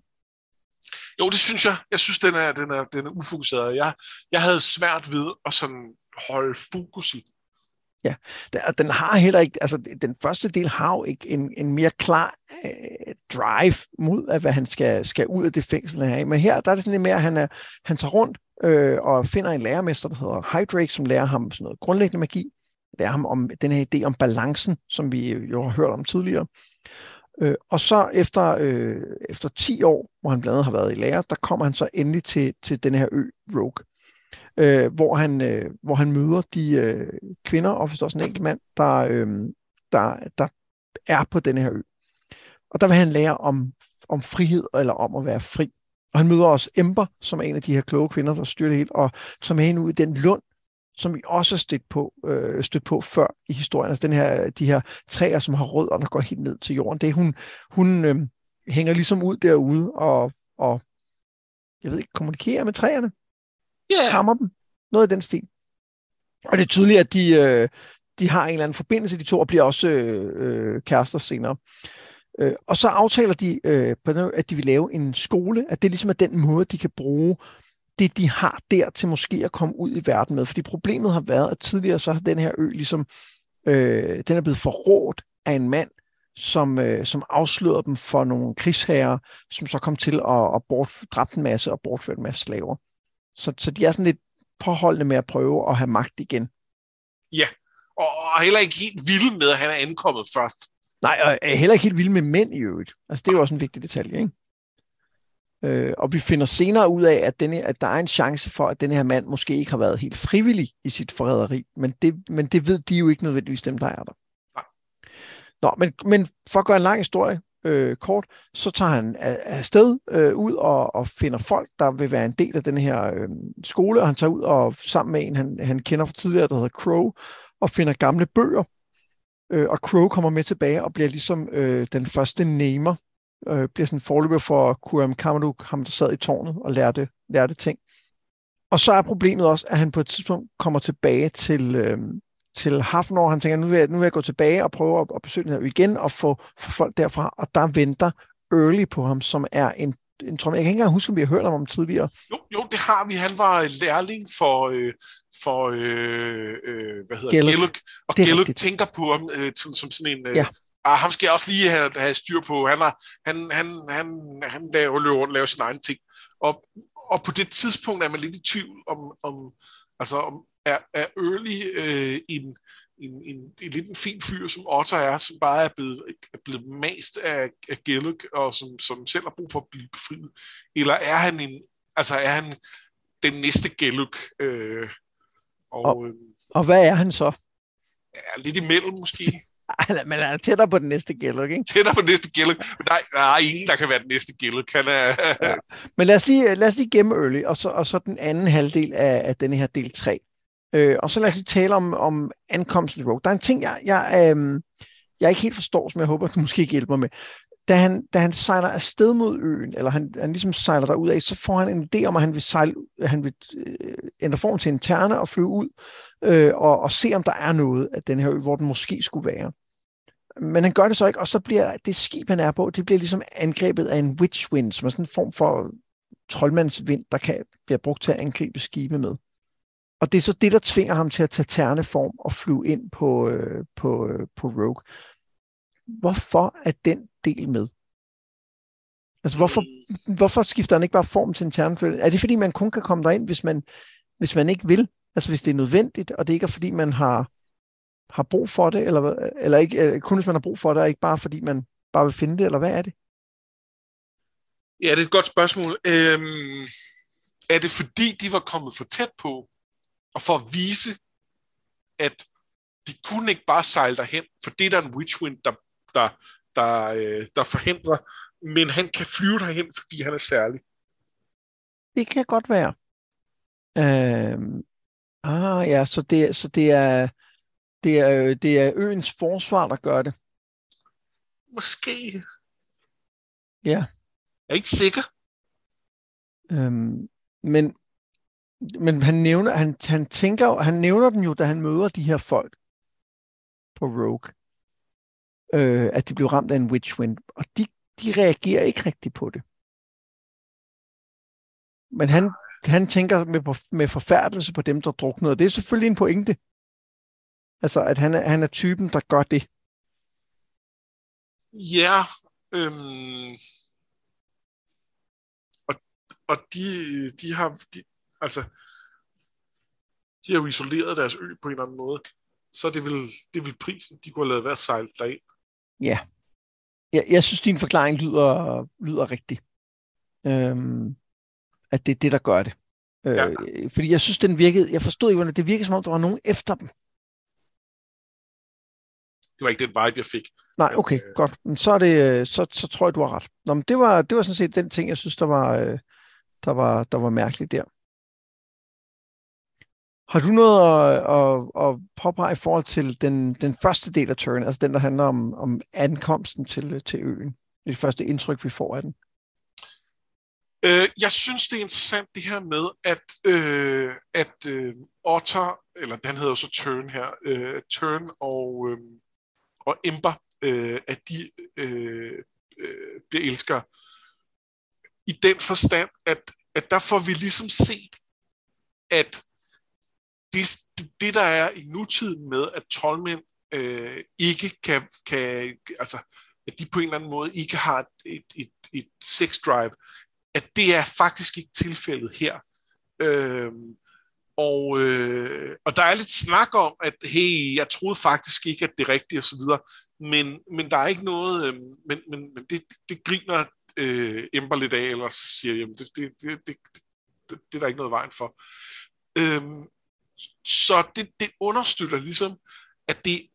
Speaker 2: Jo, det synes jeg. Jeg synes, den er, den er, den er ufokuseret. Jeg, jeg havde svært ved at sådan holde fokus i den.
Speaker 1: Ja, den har heller ikke, altså den første del har jo ikke en, en mere klar øh, drive mod, at hvad han skal, skal ud af det fængsel her. Men her der er det sådan lidt mere, at han, er, han tager rundt øh, og finder en lærermester, der hedder Hydrake, som lærer ham sådan noget grundlæggende magi lære ham om den her idé om balancen, som vi jo har hørt om tidligere. Øh, og så efter, øh, efter 10 år, hvor han blandt andet har været i lære, der kommer han så endelig til, til den her ø, Rogue øh, hvor, han, øh, hvor han møder de øh, kvinder, og forstår også en enkelt mand, der, øh, der, der er på den her ø. Og der vil han lære om, om frihed, eller om at være fri. Og han møder også Ember, som er en af de her kloge kvinder, der styrer det helt, og som er hende ud i den lund, som vi også har stødt på, øh, stødt på før i historien. Altså den her, de her træer, som har rødder, der går helt ned til jorden. Det hun, hun øh, hænger ligesom ud derude og, og jeg ved ikke, kommunikerer med træerne yeah. hammer dem. Noget i den stil. Og det er tydeligt, at de, øh, de har en eller anden forbindelse, de to, og bliver også øh, øh, kærester senere. Øh, og så aftaler de, øh, at de vil lave en skole, at det ligesom er den måde, de kan bruge det, de har der til måske at komme ud i verden med. Fordi problemet har været, at tidligere så har den her ø ligesom, øh, den er blevet forrådt af en mand, som, øh, som afslørede dem for nogle krigsherrer, som så kom til at, at bort, dræbe en masse og bortføre en masse slaver. Så, så de er sådan lidt påholdende med at prøve at have magt igen.
Speaker 2: Ja, og, og heller ikke helt vilde med, at han er ankommet først.
Speaker 1: Nej, og er heller ikke helt vild med mænd i øvrigt. Altså, det er jo også en vigtig detalje, ikke? Øh, og vi finder senere ud af, at, denne, at der er en chance for, at denne her mand måske ikke har været helt frivillig i sit forræderi, men det, men det ved de jo ikke nødvendigvis dem, der er der.
Speaker 2: Nej.
Speaker 1: Nå, men, men for at gøre en lang historie øh, kort, så tager han afsted øh, ud og, og finder folk, der vil være en del af den her øh, skole, og han tager ud og sammen med en, han, han kender fra tidligere, der hedder Crow, og finder gamle bøger, øh, og Crow kommer med tilbage og bliver ligesom øh, den første namer øh, bliver sådan forløber for Kuram Kamaduk, ham der sad i tårnet og lærte, lærte ting. Og så er problemet også, at han på et tidspunkt kommer tilbage til, øh, til Hafnor. Han tænker, nu vil, jeg, nu vil jeg gå tilbage og prøve at, at besøge den her igen og få, få folk derfra. Og der venter Early på ham, som er en en tror, jeg kan ikke engang huske, om vi har hørt om ham tidligere.
Speaker 2: Jo, jo, det har vi. Han var lærling for, øh, for øh, øh, hvad hedder Gelluk. Og Gelluk tænker på ham øh, som, som sådan en, øh, ja. Ah, ham skal jeg også lige have, have styr på. Han, har, han, han, han, han laver, laver, laver sin egen ting. Og, og på det tidspunkt er man lidt i tvivl om, om, altså om er, er Early øh, en, en, en, en lidt en fin fyr, som Otter er, som bare er blevet, er blevet mast af, af Gelluk, og som, som selv har brug for at blive befriet. Eller er han en, altså er han den næste Gelluk? Øh,
Speaker 1: og, og, øh, og hvad er han så?
Speaker 2: Ja, lidt imellem måske.
Speaker 1: Men han er tættere på den næste Gelluk, ikke?
Speaker 2: Tættere på den næste Gelluk. Men der, der er ingen, der kan være den næste Gelluk. Han er... ja.
Speaker 1: Men lad os lige, lad os lige gemme Early, og så, og så den anden halvdel af, af denne her del 3. Øh, og så lad os lige tale om, om ankomsten til Rogue. Der er en ting, jeg, jeg, øh, jeg ikke helt forstår, som jeg håber, du måske hjælper mig med. Da han, da han sejler afsted mod øen, eller han, han ligesom sejler der ud af, så får han en idé om, at han vil, sejle, han vil øh, ændre form til en terne og flyve ud øh, og, og se, om der er noget af den her ø, hvor den måske skulle være. Men han gør det så ikke, og så bliver det skib, han er på, det bliver ligesom angrebet af en witch wind, som er sådan en form for troldmandsvind, der kan blive brugt til at angribe skibe med. Og det er så det, der tvinger ham til at tage terneform og flyve ind på, øh, på, øh, på Rogue. Hvorfor er den del med? Altså, hvorfor, hvorfor skifter han ikke bare form til en terneflyvning? Er det, fordi man kun kan komme derind, hvis man, hvis man ikke vil? Altså, hvis det er nødvendigt, og det ikke er, fordi man har har brug for det, eller, eller ikke, eller kun hvis man har brug for det, og ikke bare fordi man bare vil finde det, eller hvad er det?
Speaker 2: Ja, det er et godt spørgsmål. Øhm, er det fordi, de var kommet for tæt på, og for at vise, at de kunne ikke bare sejle derhen, for det er der en witchwind, der, der, der, øh, der forhindrer, men han kan flyve derhen, fordi han er særlig.
Speaker 1: Det kan godt være. Øhm, ah ja, så det, så det er det er, det er øens forsvar, der gør det.
Speaker 2: Måske.
Speaker 1: Ja.
Speaker 2: Jeg er ikke sikker.
Speaker 1: Øhm, men men han nævner, han, han tænker, han nævner den jo, da han møder de her folk på Rogue, øh, at de blev ramt af en witchwind, og de, de reagerer ikke rigtigt på det. Men han, han tænker med, med forfærdelse på dem, der druknede, og det er selvfølgelig en pointe. Altså, at han er, han er typen, der gør det.
Speaker 2: Ja, øhm, og, og de, de har, de, altså, de har jo isoleret deres ø på en eller anden måde, så det vil, det vil prisen, de kunne have lavet være sejlet derind.
Speaker 1: Ja. Jeg, jeg synes, din forklaring lyder, lyder rigtig. Øhm, at det er det, der gør det. Øh, ja. Fordi jeg synes, den virkede, jeg forstod ikke, det virkede, som om der var nogen efter dem
Speaker 2: det var ikke den vibe, jeg fik.
Speaker 1: Nej, okay, øh, godt. Så, er det, øh, så, så tror jeg, du har ret. Nå, men det, var, det var sådan set den ting, jeg synes, der var, øh, der var, der var mærkeligt der. Har du noget at, at, at påpege i forhold til den, den første del af turen, altså den, der handler om, om ankomsten til, til øen? Det første indtryk, vi får af den.
Speaker 2: Øh, jeg synes, det er interessant det her med, at, øh, at øh, Otter, eller den hedder jo så Turn her, øh, Turn og, øh, og Ember, øh, at de øh, øh, bliver elskere. I den forstand, at at der får vi ligesom set, at det, det der er i nutiden med, at troldmænd øh, ikke kan, kan, altså, at de på en eller anden måde ikke har et, et, et, et sex drive, at det er faktisk ikke tilfældet her. Øh, og, øh, og der er lidt snak om, at hey, jeg troede faktisk ikke, at det er rigtigt og så videre, men, men der er ikke noget, øh, men, men, men det, det griner øh, Ember lidt af, eller siger, jamen det, det, det, det, det, det er der ikke noget vejen for. Øh, så det, det understøtter ligesom, at det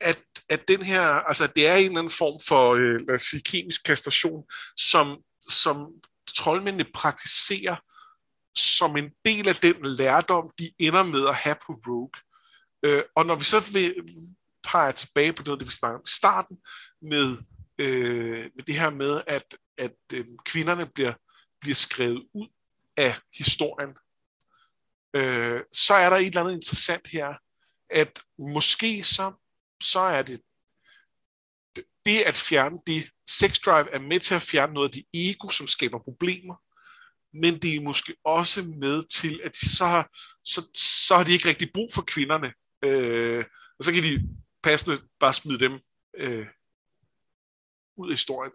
Speaker 2: at, at den her, altså det er en eller anden form for, øh, lad os sige, kemisk kastration, som, som troldmændene praktiserer som en del af den lærdom, de ender med at have på Rogue. Øh, og når vi så vil, peger tilbage på noget, det vi snakkede om i starten, med, øh, med det her med, at, at øh, kvinderne bliver, bliver skrevet ud af historien, øh, så er der et eller andet interessant her, at måske så, så er det det at fjerne det, sex drive er med til at fjerne noget af det ego, som skaber problemer, men det er måske også med til, at de så, har, så, så har de ikke rigtig brug for kvinderne. Øh, og så kan de passende bare smide dem øh, ud af historien,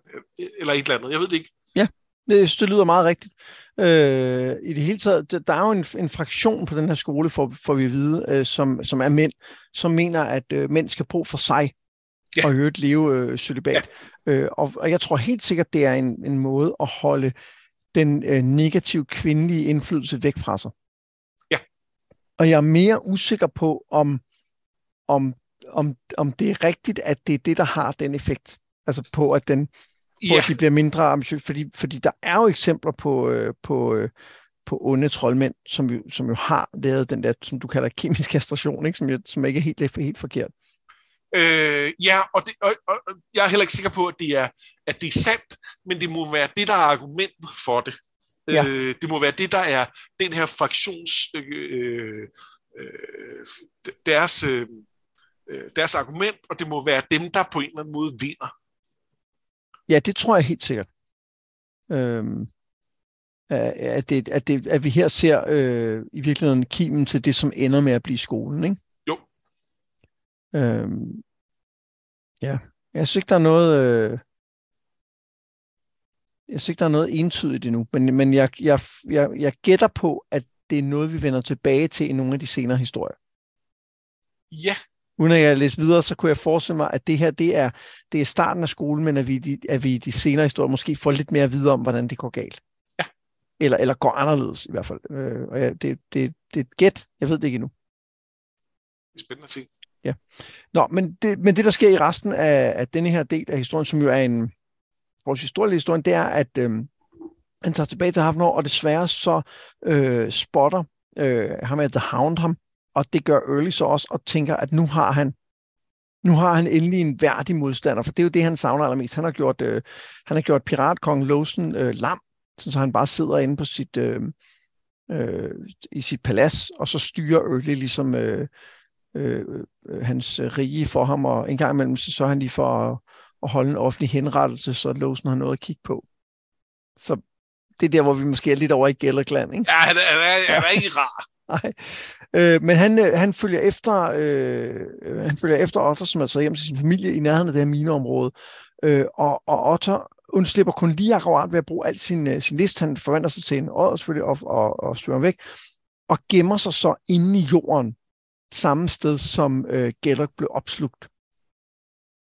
Speaker 2: eller et eller andet. Jeg ved det ikke.
Speaker 1: Ja, det, det lyder meget rigtigt. Øh, I det hele taget, der er jo en, en fraktion på den her skole, får, får vi at vide, øh, som, som er mænd, som mener, at øh, mænd skal bruge for sig, ja. og i øvrigt leve øh, celibat. Ja. Øh, og, og jeg tror helt sikkert, det er en, en måde at holde den øh, negative kvindelige indflydelse væk fra sig.
Speaker 2: Ja.
Speaker 1: Og jeg er mere usikker på, om, om, om, om det er rigtigt, at det er det, der har den effekt. Altså på, at den på, ja. at de bliver mindre ambitiøse. Fordi, fordi der er jo eksempler på, øh, på, øh, på onde troldmænd, som jo, som jo har lavet den der, som du kalder kemisk kastration, ikke? Som, jo, som ikke er helt, helt forkert.
Speaker 2: Øh, ja, og, det, og, og jeg er heller ikke sikker på, at det, er, at det er sandt, men det må være det, der er argumentet for det. Ja. Øh, det må være det, der er den her fraktions... Øh, øh, deres, øh, deres argument, og det må være dem, der på en eller anden måde vinder.
Speaker 1: Ja, det tror jeg helt sikkert. Øhm, at, det, at, det, at vi her ser øh, i virkeligheden kimen til det, som ender med at blive skolen, ikke? Øhm, ja, jeg synes ikke, der er noget... Øh, jeg synes ikke, der er noget entydigt endnu, men, men jeg, jeg, jeg, jeg gætter på, at det er noget, vi vender tilbage til i nogle af de senere historier.
Speaker 2: Ja.
Speaker 1: Uden at jeg læser videre, så kunne jeg forestille mig, at det her det er, det er starten af skolen, men at vi, at vi i de senere historier måske får lidt mere at vide om, hvordan det går galt.
Speaker 2: Ja.
Speaker 1: Eller, eller går anderledes i hvert fald. Øh, og ja, det, det, det er et gæt. Jeg ved det ikke endnu.
Speaker 2: Det er spændende at se.
Speaker 1: Ja. Nå, men det, men det, der sker i resten af, af denne her del af historien, som jo er en vores historie det er, at øh, han tager tilbage til Havnor, og desværre så øh, spotter øh, ham af The Hound ham, og det gør Early så også, og tænker, at nu har han nu har han endelig en værdig modstander, for det er jo det, han savner allermest. Han har gjort, øh, han har gjort piratkong Låsen øh, lam, så han bare sidder inde på sit, øh, øh, i sit palads, og så styrer Early ligesom øh, øh, hans rige for ham, og en gang imellem så sørger han lige for at, at holde en offentlig henrettelse, så Lawson har noget at kigge på. Så det er der, hvor vi måske er lidt over i Gellerkland, ikke?
Speaker 2: Ja, han er, han er, han er ikke rar.
Speaker 1: Nej. Øh, men han, øh, han følger efter øh, han følger efter Otter, som er taget hjem til sin familie i nærheden af det her mineområde. Øh, og, og Otter undslipper kun lige akkurat ved at bruge al sin, øh, sin list. Han forventer sig til en åd selvfølgelig og, og, og styrer væk. Og gemmer sig så inde i jorden, samme sted som øh, Gellert blev opslugt.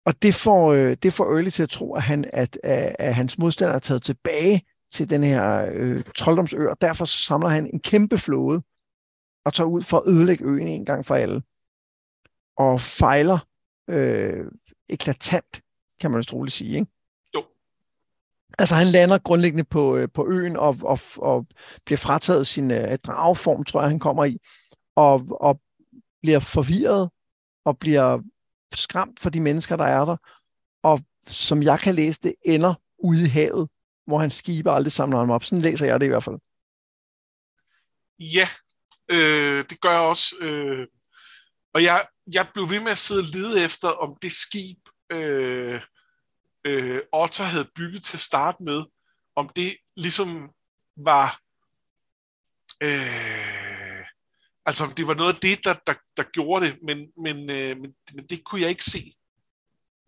Speaker 1: Og det får, øh, det får Early til at tro, at, han, at, at, at hans modstander er taget tilbage til den her øh, trolddomsø, og derfor samler han en kæmpe flåde og tager ud for at ødelægge øen en gang for alle. Og fejler øh, eklatant, kan man roligt sige, ikke?
Speaker 2: Jo.
Speaker 1: Altså han lander grundlæggende på, øh, på øen og, og, og bliver frataget sin øh, drageform, tror jeg, han kommer i, og, og bliver forvirret og bliver skræmt for de mennesker, der er der, og som jeg kan læse det, ender ude i havet, hvor han skiber aldrig samler ham op. Sådan læser jeg det i hvert fald.
Speaker 2: Ja, øh, det gør jeg også. Øh, og jeg, jeg blev ved med at sidde og lede efter, om det skib, øh, øh, Otter havde bygget til at starte med, om det ligesom var øh, altså det var noget af det, der, der, der gjorde det, men, men, øh, men, men det kunne jeg ikke se.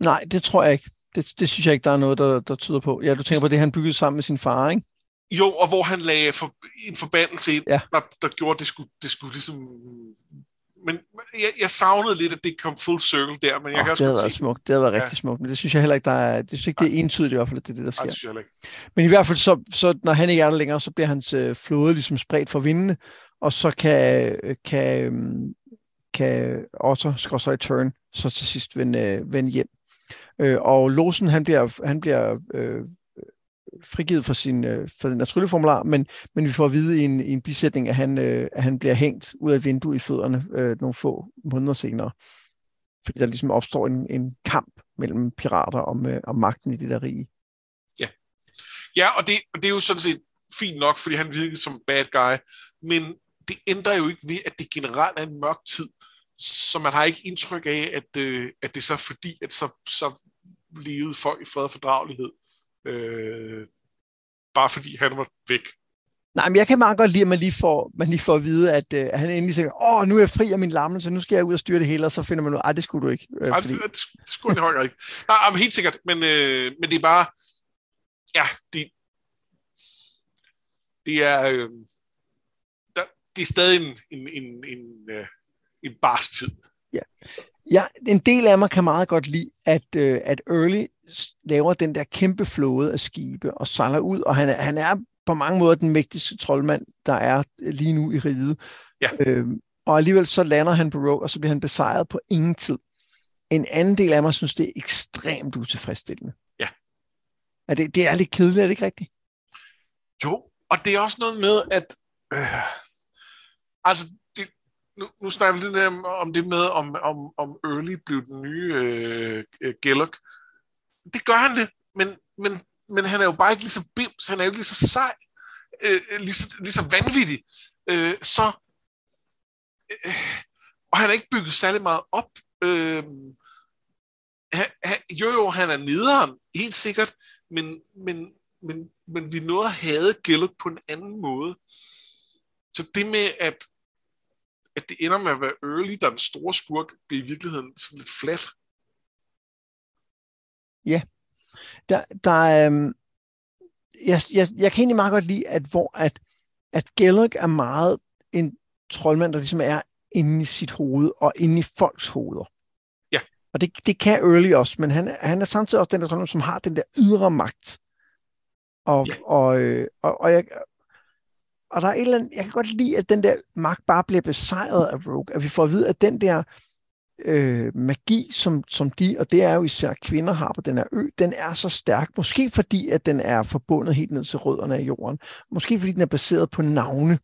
Speaker 1: Nej, det tror jeg ikke. Det, det synes jeg ikke, der er noget, der, der tyder på. Ja, du tænker på det, han byggede sammen med sin far, ikke?
Speaker 2: Jo, og hvor han lagde for, en forbandelse ind,
Speaker 1: Ja.
Speaker 2: der, der gjorde, at det skulle, det skulle ligesom... Men jeg, jeg savnede lidt, at det kom full circle der, men jeg
Speaker 1: Oh,
Speaker 2: kan også
Speaker 1: det havde været smukt. Det havde været
Speaker 2: Ja.
Speaker 1: rigtig smukt. Men det synes jeg heller ikke, der er, det synes jeg ikke, det er entydigt i hvert fald, at det er det, der
Speaker 2: Nej,
Speaker 1: sker.
Speaker 2: det synes jeg ikke.
Speaker 1: Men i hvert fald, så, så når han ikke er der længere, så bliver hans øh, flåde ligesom spredt for vindene, og så kan, øh, kan, øhm, kan Otter, skorstræk turn, så til sidst vende, øh, vende hjem. Øh, og Losen, han bliver, han bliver øh, frigivet for, sin, øh, for den trylleformular, men, men vi får at vide i en, i en bisætning, at han, øh, at han bliver hængt ud af vinduet i fødderne øh, nogle få måneder senere. Fordi der ligesom opstår en, en kamp mellem pirater om, øh, om magten i det der rige.
Speaker 2: Ja, ja og det, og det er jo sådan set fint nok, fordi han virker som bad guy, men det ændrer jo ikke ved, at det generelt er en mørk tid, så man har ikke indtryk af, at, øh, at det er så fordi, at så, så levede folk i fred og fordragelighed, øh, bare fordi han var væk.
Speaker 1: Nej, men jeg kan meget godt lide, at man lige får, man lige får at vide, at øh, han endelig siger, åh, nu er jeg fri af min lammelse, nu skal jeg ud og styre det hele, og så finder man ud, ej, det skulle du ikke. Øh, fordi,
Speaker 2: det, det skulle høj grad ikke. Nej, jamen, helt sikkert, men, øh, men det er bare, ja, det, det er, øh, der, det er stadig en, en, en, en, øh, en barsk tid.
Speaker 1: ja, en del af mig kan meget godt lide, at, øh, at Early laver den der kæmpe flåde af skibe og sejler ud, og han er, han er på mange måder den mægtigste troldmand, der er øh, lige nu i riget.
Speaker 2: Ja.
Speaker 1: Øhm, og alligevel så lander han på Rogue, og så bliver han besejret på ingen tid. En anden del af mig synes, det er ekstremt utilfredsstillende.
Speaker 2: Ja.
Speaker 1: Er det, det er lidt kedeligt, er det ikke rigtigt?
Speaker 2: Jo, og det er også noget med, at øh, altså, det, nu, nu snakker vi lidt om, det med, om, om, om Early blev den nye øh, øh, Gellock. Det gør han det, men, men, men han er jo bare ikke lige så bims, han er jo ikke lige så sej, øh, lige, så, lige så vanvittig. Øh, så, øh, og han er ikke bygget særlig meget op. Øh, han, han, jo, jo, han er nederen, helt sikkert, men, men, men, men vi nåede at have gældet på en anden måde. Så det med, at, at det ender med at være Early, der er den store skurk, bliver i virkeligheden sådan lidt flat.
Speaker 1: Der, der er, øhm, jeg, jeg, jeg kan egentlig meget godt lide, at hvor at, at Gellert er meget en troldmand, der ligesom er inde i sit hoved og inde i folks hoveder.
Speaker 2: Ja.
Speaker 1: Og det, det kan Early også, men han, han er samtidig også den der troldmand, som har den der ydre magt. Og,
Speaker 2: Ja.
Speaker 1: og, øh, og, og, jeg, og der er et eller andet, jeg kan godt lide, at den der magt bare bliver besejret af Rogue. At vi får at vide, at den der øh, magi, som, som de, og det er jo især kvinder har på den her ø, den er så stærk. Måske fordi, at den er forbundet helt ned til rødderne af jorden. Måske fordi den er baseret på navne,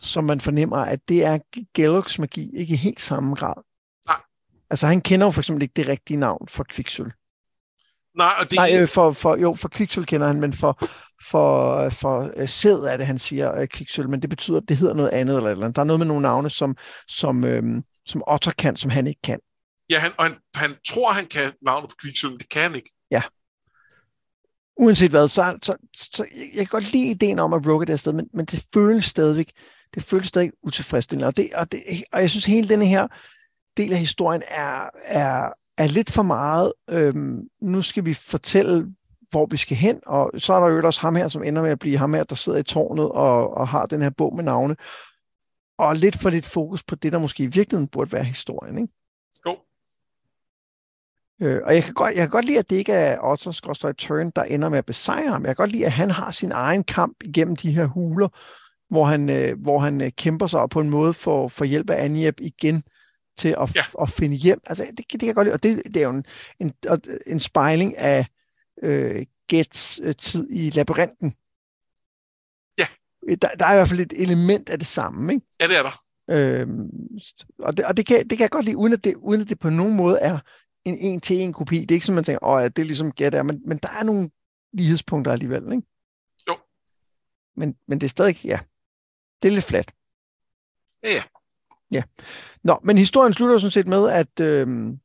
Speaker 1: som man fornemmer, at det er Gellocks magi, ikke i helt samme grad.
Speaker 2: Nej.
Speaker 1: Altså han kender jo for eksempel ikke det rigtige navn for kviksøl.
Speaker 2: Nej, og det
Speaker 1: Nej, øh, for, for, jo, for kviksøl kender han, men for, for, for øh, sæd er det, han siger øh, kviksøl, men det betyder, at det hedder noget andet eller eller andet. Der er noget med nogle navne, som, som, øhm, som Otter kan, som han ikke kan.
Speaker 2: ja, han, og han, han tror, han kan navnet på men det kan han ikke.
Speaker 1: uanset hvad, så, så, så jeg, kan godt lide ideen om at Rogue er det sted, men, men det føles stadigvæk, det føles stadig utilfredsstillende. Og, det, og, det, og jeg synes, hele denne her del af historien er, er, er lidt for meget. Øhm, nu skal vi fortælle, hvor vi skal hen, og så er der jo også ham her, som ender med at blive ham her, der sidder i tårnet og, og har den her bog med navne. Og lidt for lidt fokus på det, der måske i virkeligheden burde være historien. Ikke?
Speaker 2: Jo,
Speaker 1: Øh, og jeg kan, godt, jeg kan godt lide, at det ikke er Otto Skråstøj Turn, der ender med at besejre ham. Jeg kan godt lide, at han har sin egen kamp igennem de her huler, hvor han, øh, hvor han øh, kæmper sig og på en måde for, for hjælp af Anjeb igen til at,
Speaker 2: Ja.
Speaker 1: at finde hjem. Altså, det, det kan jeg godt lide. Og det, det er jo en, en, en spejling af øh, Gets øh, tid i labyrinten.
Speaker 2: Ja.
Speaker 1: Der, der er i hvert fald et element af det samme, ikke?
Speaker 2: ja, det er der.
Speaker 1: Øhm, og det, og det, kan, det kan jeg godt lide, uden at det, uden at det på nogen måde er en en-til-en kopi. Det er ikke sådan, man tænker, åh, ja, det er ligesom Get er, men, men der er nogle lighedspunkter alligevel, ikke?
Speaker 2: Jo.
Speaker 1: Men, men det er stadig, ja, det er lidt flat.
Speaker 2: Ja, ja.
Speaker 1: Ja. Nå, men historien slutter sådan set med, at, øhm,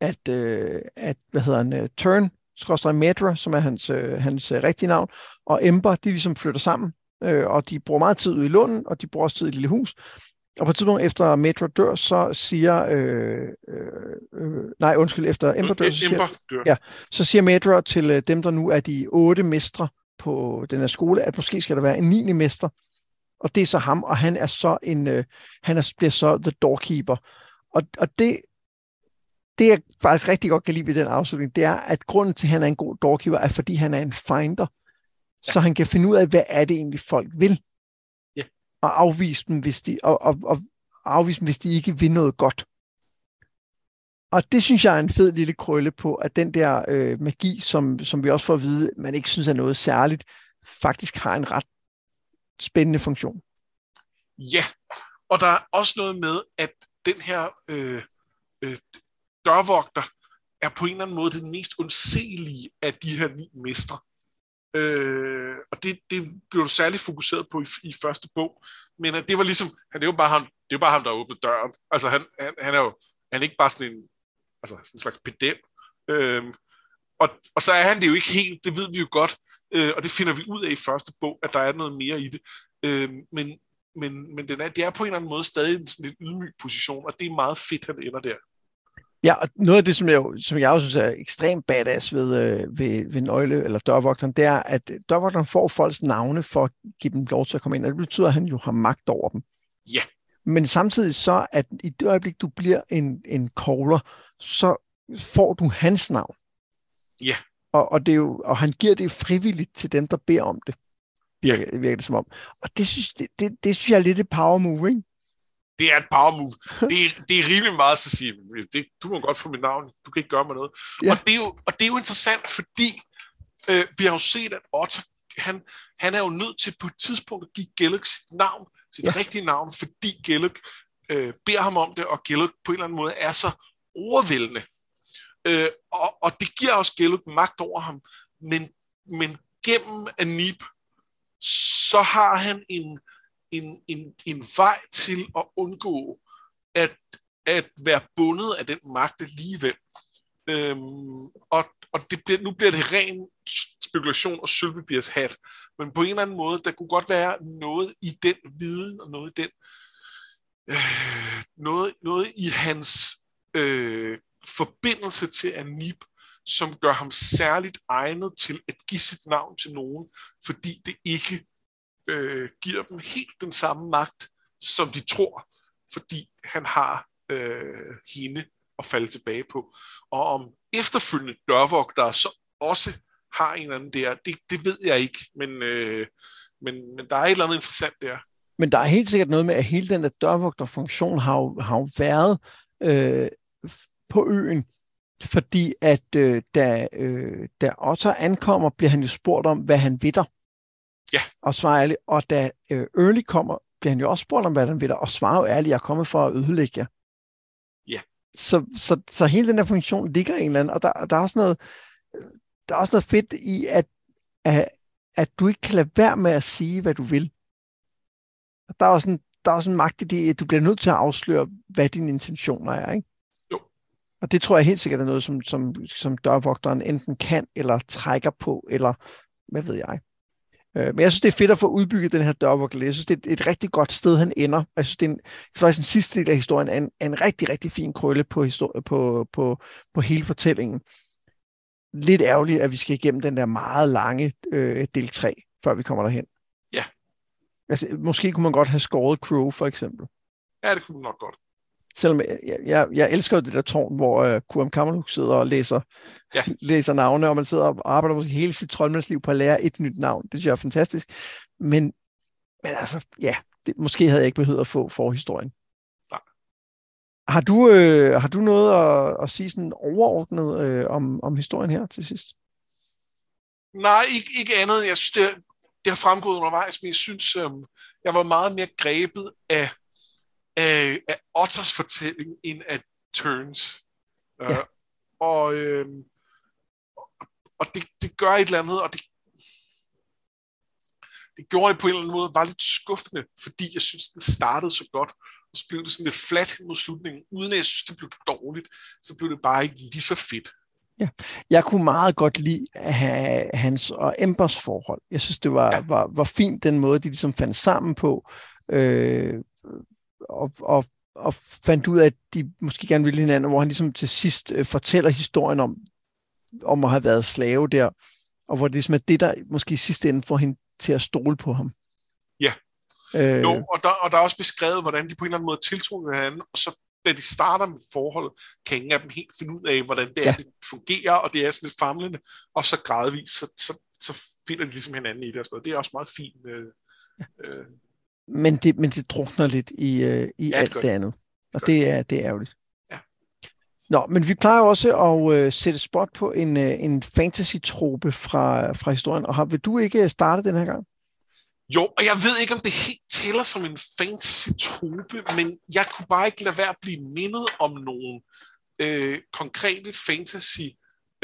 Speaker 1: at, øh, at hvad hedder han, uh, Turn skorstræk Medra, som er hans, øh, hans øh, rigtige navn, og Ember, de ligesom flytter sammen, øh, og de bruger meget tid ude i Lunden, og de bruger også tid i et lille hus. Og på et tidspunkt efter Medra dør, så siger... Øh, øh, øh, nej, undskyld, efter Ember dør, så siger,
Speaker 2: dør.
Speaker 1: Ja, så siger Medra til øh, dem, der nu er de otte mestre på den her skole, at måske skal der være en niende mester, og det er så ham, og han er så en, øh, han er, bliver så the doorkeeper. Og, og det, det jeg faktisk rigtig godt kan lide ved den afslutning, det er, at grunden til, at han er en god doorkeeper, er fordi han er en finder. Ja. Så han kan finde ud af, hvad er det egentlig folk vil.
Speaker 2: Ja.
Speaker 1: Og afvise dem, hvis de, og, og, og afvise dem, hvis de ikke vil noget godt. Og det synes jeg er en fed lille krølle på, at den der øh, magi, som, som vi også får at vide, man ikke synes er noget særligt, faktisk har en ret spændende funktion.
Speaker 2: Ja, og der er også noget med, at den her øh, øh, dørvogter er på en eller anden måde den mest undselige af de her ni mestre. Øh, og det, det blev du særligt fokuseret på i, i første bog. Men at det var ligesom, han, det er jo bare ham, det er bare ham, der åbnede døren. Altså han, han, han er jo han er ikke bare sådan en, altså sådan en slags pedel. Øh, og, og så er han det jo ikke helt, det ved vi jo godt, øh, og det finder vi ud af i første bog, at der er noget mere i det. Øh, men men, men den er, det er på en eller anden måde stadig en sådan lidt ydmyg position, og det er meget fedt, at han ender der.
Speaker 1: Ja, og noget af det, som jeg, som jeg også synes er ekstremt badass ved, øh, ved, ved nøgle, eller dørvogteren, det er, at dørvogteren får folks navne for at give dem lov til at komme ind, og det betyder, at han jo har magt over dem.
Speaker 2: Ja.
Speaker 1: Men samtidig så, at i det øjeblik, du bliver en, en caller, så får du hans navn.
Speaker 2: Ja.
Speaker 1: Og, og, det er jo, og han giver det frivilligt til dem, der beder om det virker, virker det som om. Og det synes, det, det, det synes jeg er lidt et power move, ikke?
Speaker 2: Det er et power move. Det er, det er rimelig meget at sige, det, du må godt få mit navn, du kan ikke gøre mig noget. Ja. Og, det er jo, og det er jo interessant, fordi øh, vi har jo set, at Otter, han, han er jo nødt til på et tidspunkt at give Gellert sit navn, sit ja. rigtige navn, fordi Gellert øh, beder ham om det, og Gellert på en eller anden måde er så overvældende. Øh, og, og det giver også Gellert magt over ham, men, men gennem Anip, så har han en, en, en, en vej til at undgå at, at være bundet af den magt alligevel. Øhm, og og det bliver, nu bliver det ren spekulation og sølvpapirs hat. Men på en eller anden måde, der kunne godt være noget i den viden, og noget i den øh, noget, noget i hans øh, forbindelse til Anib, som gør ham særligt egnet til at give sit navn til nogen, fordi det ikke øh, giver dem helt den samme magt, som de tror, fordi han har øh, hende at falde tilbage på. Og om efterfølgende dørvogtere så også har en eller anden der, det, det ved jeg ikke, men, øh, men, men der er et eller andet interessant der.
Speaker 1: Men der er helt sikkert noget med, at hele den der dørvogterfunktion har jo, har jo været øh, på øen, fordi at øh, da, øh, da Otter ankommer, bliver han jo spurgt om, hvad han vidder.
Speaker 2: Ja.
Speaker 1: Og svarer ærligt. Og da øh, Early kommer, bliver han jo også spurgt om, hvad han vidder, og svarer jo ærligt, jeg er kommet for at ødelægge jer.
Speaker 2: Ja.
Speaker 1: Så, så, så hele den der funktion ligger en eller anden, og der, der er også noget, der er også noget fedt i, at, at, at du ikke kan lade være med at sige, hvad du vil. Der er også en, der er også en magt i det, at du bliver nødt til at afsløre, hvad dine intentioner er, ikke? Og det tror jeg helt sikkert er noget, som, som, som dørvogteren enten kan, eller trækker på, eller hvad ved jeg. Øh, men jeg synes, det er fedt at få udbygget den her dørvogter. Jeg synes, det er et, et rigtig godt sted, han ender. Jeg synes, det er en, faktisk den sidste del af historien er en, er en rigtig, rigtig fin krølle på, historie, på, på, på hele fortællingen. Lidt ærgerligt, at vi skal igennem den der meget lange øh, del 3, før vi kommer derhen.
Speaker 2: Ja.
Speaker 1: Altså, måske kunne man godt have skåret Crow, for eksempel.
Speaker 2: Ja, det kunne man nok godt
Speaker 1: selvom jeg, jeg, jeg elsker jo det der tårn, hvor uh, Kuram Kamaluk sidder og læser, ja. læser navne, og man sidder og arbejder måske hele sit troldmandsliv på at lære et nyt navn. Det synes jeg er fantastisk. Men, men altså, ja, det, måske havde jeg ikke behøvet at få forhistorien.
Speaker 2: Nej.
Speaker 1: Har du, øh, har du noget at, at sige sådan overordnet øh, om, om historien her til sidst?
Speaker 2: Nej, ikke, ikke andet. Jeg synes, det, det har fremgået undervejs, men jeg synes, øh, jeg var meget mere grebet af af, af Otters fortælling end af Turns. Ja. Uh, og øh, og det, det gør et eller andet, og det, det gjorde det på en eller anden måde, var lidt skuffende, fordi jeg synes, den startede så godt, og så blev det sådan lidt flat mod slutningen, uden at jeg synes, det blev dårligt, så blev det bare ikke lige så fedt.
Speaker 1: Ja, jeg kunne meget godt lide have hans og Embers forhold. Jeg synes, det var, ja. var, var fint den måde, de ligesom fandt sammen på, øh, og, og, og fandt ud af, at de måske gerne ville hinanden, hvor han ligesom til sidst øh, fortæller historien om, om at have været slave der, og hvor det ligesom er det, der måske i sidste ende får hende til at stole på ham.
Speaker 2: Ja. Øh, jo, og der, og der er også beskrevet, hvordan de på en eller anden måde tiltog hinanden, og så da de starter med forholdet, kan ingen af dem helt finde ud af, hvordan det, ja. er, det fungerer, og det er sådan lidt famlende, og så gradvist, så, så, så finder de ligesom hinanden i det og sådan noget. Det er også meget fint. Øh,
Speaker 1: øh. Men, det, men det drukner lidt i, øh, i ja, alt det, det andet, og det, det er, det er ærgerligt. Ja. Nå, men vi plejer også at øh, sætte spot på en, øh, en fantasy-trope fra, fra historien, og har, vil du ikke starte den her gang?
Speaker 2: Jo, og jeg ved ikke, om det helt tæller som en fantasy-trope, men jeg kunne bare ikke lade være at blive mindet om nogle øh, konkrete fantasy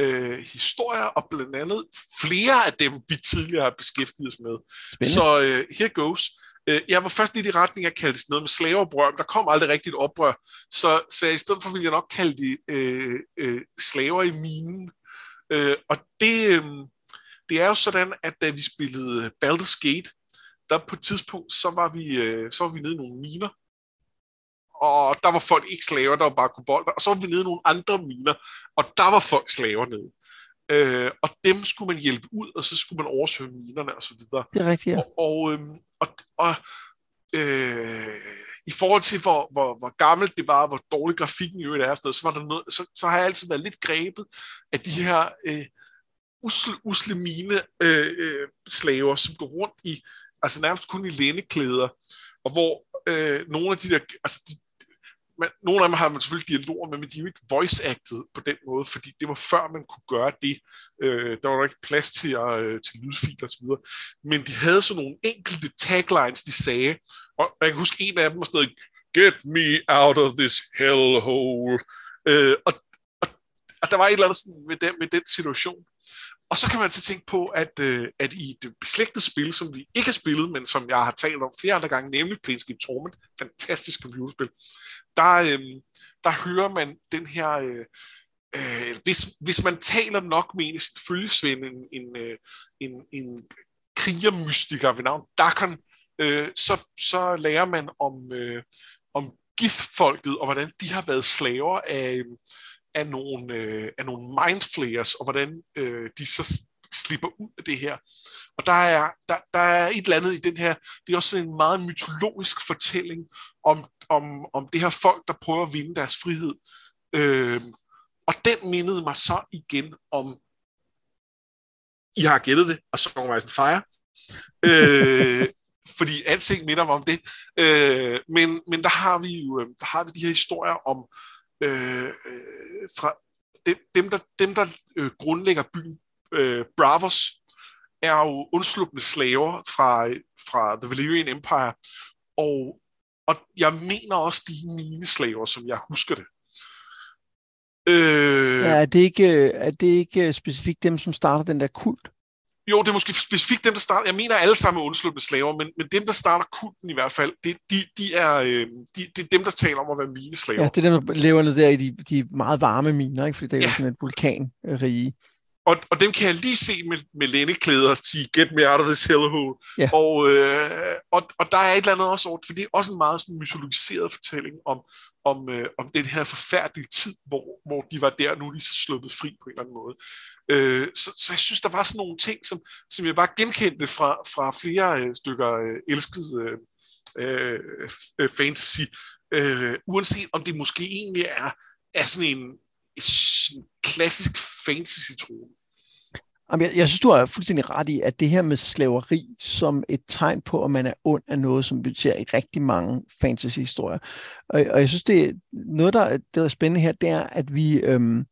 Speaker 2: øh, historier, og blandt andet flere af dem, vi tidligere har beskæftiget os med. Spindende. Så øh, here goes. Øh, jeg var først lidt i retning af at kalde det noget med slaveoprør, men der kom aldrig rigtigt oprør, så, så i stedet for ville jeg nok kalde det øh, øh, slaver i minen. Øh, og det, øh, det er jo sådan, at da vi spillede Baldur's Gate, der på et tidspunkt, så var vi, øh, så var vi nede i nogle miner, og der var folk ikke slaver, der var bare kobolder, og så var vi nede i nogle andre miner, og der var folk slaver nede. Øh, og dem skulle man hjælpe ud, og så skulle man oversøge minerne og så videre.
Speaker 1: Det er rigtigt, ja.
Speaker 2: Og, og, øhm, og, og øh, i forhold til, hvor, hvor, hvor gammelt det var, hvor dårlig grafikken i øvrigt er, så, var der noget, så, så har jeg altid været lidt grebet af de her øh, usle, usle mine øh, øh, slaver, som går rundt i altså nærmest kun i læneklæder, og hvor øh, nogle af de der, altså de, man, nogle af dem har man selvfølgelig dialoger med, men de er jo ikke voice-acted på den måde, fordi det var før man kunne gøre det. Øh, der var ikke plads til, øh, til lydfiler osv. Men de havde sådan nogle enkelte taglines, de sagde, og jeg kan huske en af dem var sådan noget, Get me out of this hellhole. Øh, og, og, og der var et eller andet sådan med den, med den situation. Og så kan man så tænke på, at, øh, at i det beslægtede spil, som vi ikke har spillet, men som jeg har talt om flere andre gange, nemlig Planescape Torment, fantastisk computerspil, der, øh, der hører man den her... Øh, øh, hvis, hvis man taler nok med en sit følgesvend, en, en, øh, en, en krigermystiker ved navn Dakon, øh, så, så lærer man om, øh, om giftfolket, og hvordan de har været slaver af, øhm, af nogle, øh, af nogle mindflayers, og hvordan øh, de så slipper ud af det her. Og der er, der, der er et eller andet i den her, det er også en meget mytologisk fortælling om, om, om det her folk, der prøver at vinde deres frihed. Øh, og den mindede mig så igen om, I har gættet det, og Song of Ice and Fire. øh, fordi alting minder mig om det. Øh, men, men der har vi jo der har vi de her historier om, Øh, øh, fra dem, dem der, dem, der øh, grundlægger byen øh, Bravos, er jo undslupne slaver fra, fra The Valyrian Empire, og, og jeg mener også de mine slaver, som jeg husker det.
Speaker 1: Øh, ja, er, det ikke, øh, er det ikke øh, specifikt dem, som starter den der kult?
Speaker 2: Jo, det er måske specifikt dem, der starter. Jeg mener alle sammen undslupne slaver, men, men dem, der starter kulten i hvert fald, det, de, de, er, øh, de, det er dem, der taler om at være mineslaver.
Speaker 1: Ja, det er dem, der lever ned der i de, de meget varme miner, ikke? fordi det er ja. sådan et vulkanrige.
Speaker 2: Og, og dem kan jeg lige se med, med lændeklæder sige, get me out of this hellhole. Ja. Og, øh, og, og der er et eller andet også over, for det er også en meget sådan mytologiseret fortælling om, om, øh, om den her forfærdelige tid, hvor, hvor de var der, nu er de så sluppet fri på en eller anden måde. Øh, så, så jeg synes, der var sådan nogle ting, som, som jeg bare genkendte fra, fra flere øh, stykker øh, elsket øh, øh, øh fantasy, øh, uanset om det måske egentlig er, er sådan en, en klassisk fantasy-trone.
Speaker 1: Jeg, jeg synes, du har fuldstændig ret i, at det her med slaveri som et tegn på, at man er ond er noget, som vi ser i rigtig mange fantasy-historier. Og, og jeg synes, det er noget, der, der er spændende her, det er, at vi, øhm,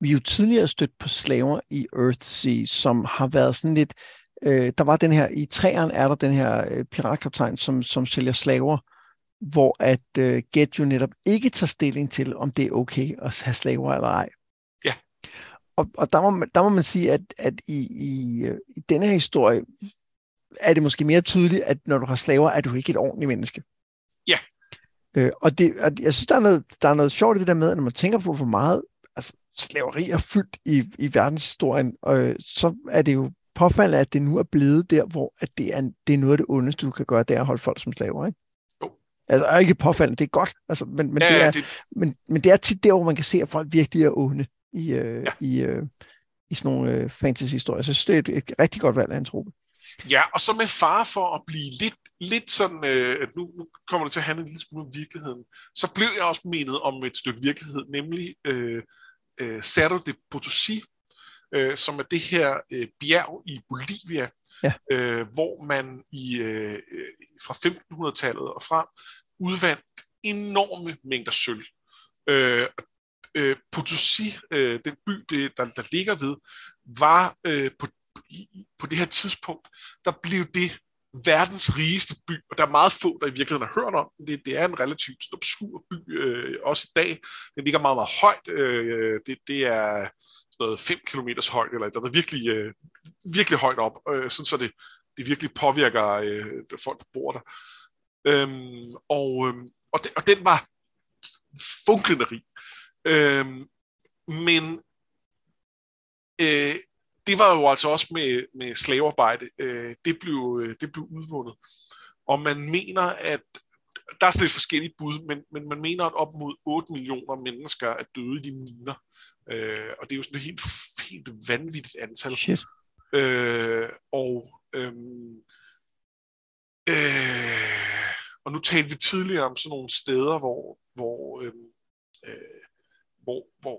Speaker 1: vi jo tidligere stødt på slaver i Earthsea, som har været sådan lidt... Øh, der var den her, i træerne er der den her øh, piratkaptajn, som, som sælger slaver, hvor at øh, Get jo netop ikke tager stilling til, om det er okay at have slaver eller ej. Og, og der, må, der må man sige, at, at i, i, øh, i denne her historie, er det måske mere tydeligt, at når du har slaver, er du ikke et ordentligt menneske.
Speaker 2: Ja.
Speaker 1: Øh, og, det, og jeg synes, der er, noget, der er noget sjovt i det der med, at når man tænker på, hvor meget altså, slaveri er fyldt i, i verdenshistorien, og så er det jo påfaldende, at det nu er blevet der, hvor at det, er, det er noget af det ondeste, du kan gøre, det er at holde folk som slaver, ikke?
Speaker 2: Jo.
Speaker 1: Altså, er ikke påfaldende, det er godt, altså, men, men, ja, det er, det... Men, men det er tit der, hvor man kan se, at folk virkelig er onde i, øh, ja. i, øh, i sådan nogle øh, fantasy-historier. Så jeg synes, det er et, et rigtig godt valg af en truppe.
Speaker 2: Ja, og så med far for at blive lidt, lidt sådan, øh, at nu, nu kommer det til at handle en lille smule om virkeligheden, så blev jeg også menet om et stykke virkelighed, nemlig øh, øh, Cerro de Potosí, øh, som er det her øh, bjerg i Bolivia, ja. øh, hvor man i øh, fra 1500-tallet og frem udvandt enorme mængder sølv. Øh, øh, Potosi, øh, den by, det, der, der ligger ved, var øh, på, på det her tidspunkt, der blev det verdens rigeste by, og der er meget få, der i virkeligheden har hørt om den. Det, det er en relativt obskur by, øh, også i dag. Den ligger meget, meget højt. Øh, det, det er sådan noget 5 km højt, eller der er virkelig, øh, virkelig højt op, øh, sådan så det, det virkelig påvirker øh, folk, der bor der. Øhm, og, øh, og, den, og den var funklende rig. Øhm, men øh, det var jo altså også med, med slavearbejde. Øh, det, blev, øh, det blev udvundet. Og man mener, at der er sådan lidt forskellige bud, men, men man mener, at op mod 8 millioner mennesker er døde i de miner. Øh, og det er jo sådan et helt, helt vanvittigt antal.
Speaker 1: Shit.
Speaker 2: Øh, og, øhm, øh, og nu talte vi tidligere om sådan nogle steder, hvor, hvor, øhm, øh, hvor, hvor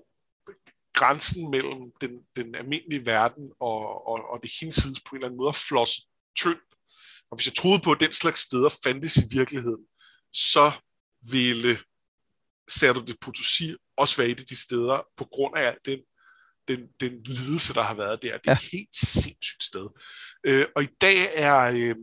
Speaker 2: grænsen mellem den, den almindelige verden og, og, og det hinsides på en eller anden måde er tyndt. Og hvis jeg troede på, at den slags steder fandtes i virkeligheden, så ville Cerro de Potosí også være et af de steder, på grund af den, den, den lidelse, der har været der. Det er ja. et helt sindssygt sted. Øh, og i dag er... Øh,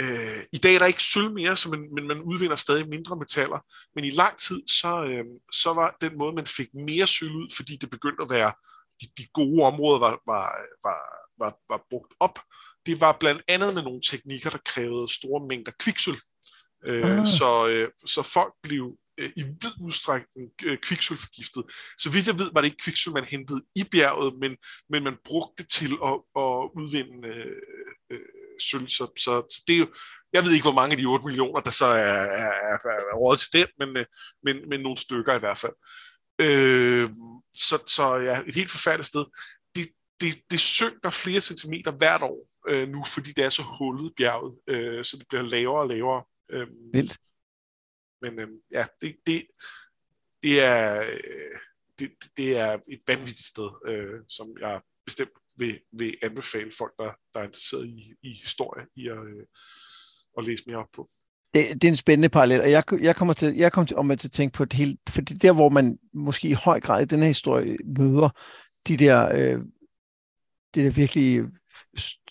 Speaker 2: Øh, I dag er der ikke sølv mere, så man, men man udvinder stadig mindre metaller. Men i lang tid, så, øh, så var den måde, man fik mere sølv ud, fordi det begyndte at være, de, de gode områder var, var, var, var, var brugt op. Det var blandt andet med nogle teknikker, der krævede store mængder kviksøl. Øh, ah. så, øh, så folk blev øh, i vid udstrækning øh, kviksølforgiftet. Så vidt jeg ved, var det ikke kviksøl, man hentede i bjerget, men, men man brugte det til at, at udvinde øh, øh, sølv. Så, så, så det er jo, jeg ved ikke, hvor mange af de 8 millioner, der så er, er, er, er råd til den, men, øh, men, men nogle stykker i hvert fald. Øh, så, så ja, et helt forfærdeligt sted. Det, det, det synker flere centimeter hvert år øh, nu, fordi det er så hullet bjerget, øh, så det bliver lavere og lavere. Øh,
Speaker 1: Vildt.
Speaker 2: Men øh, ja, det, det, det er... Øh, det, det er et vanvittigt sted, øh, som jeg bestemt vil, vil anbefale folk, der, der er interesseret i, i historie, i at, øh, at læse mere op på.
Speaker 1: Det, det er en spændende parallel, og jeg, jeg kommer til, jeg kommer til, om til at tænke på det hele, for det der, hvor man måske i høj grad i den her historie møder de der, øh, det der virkelig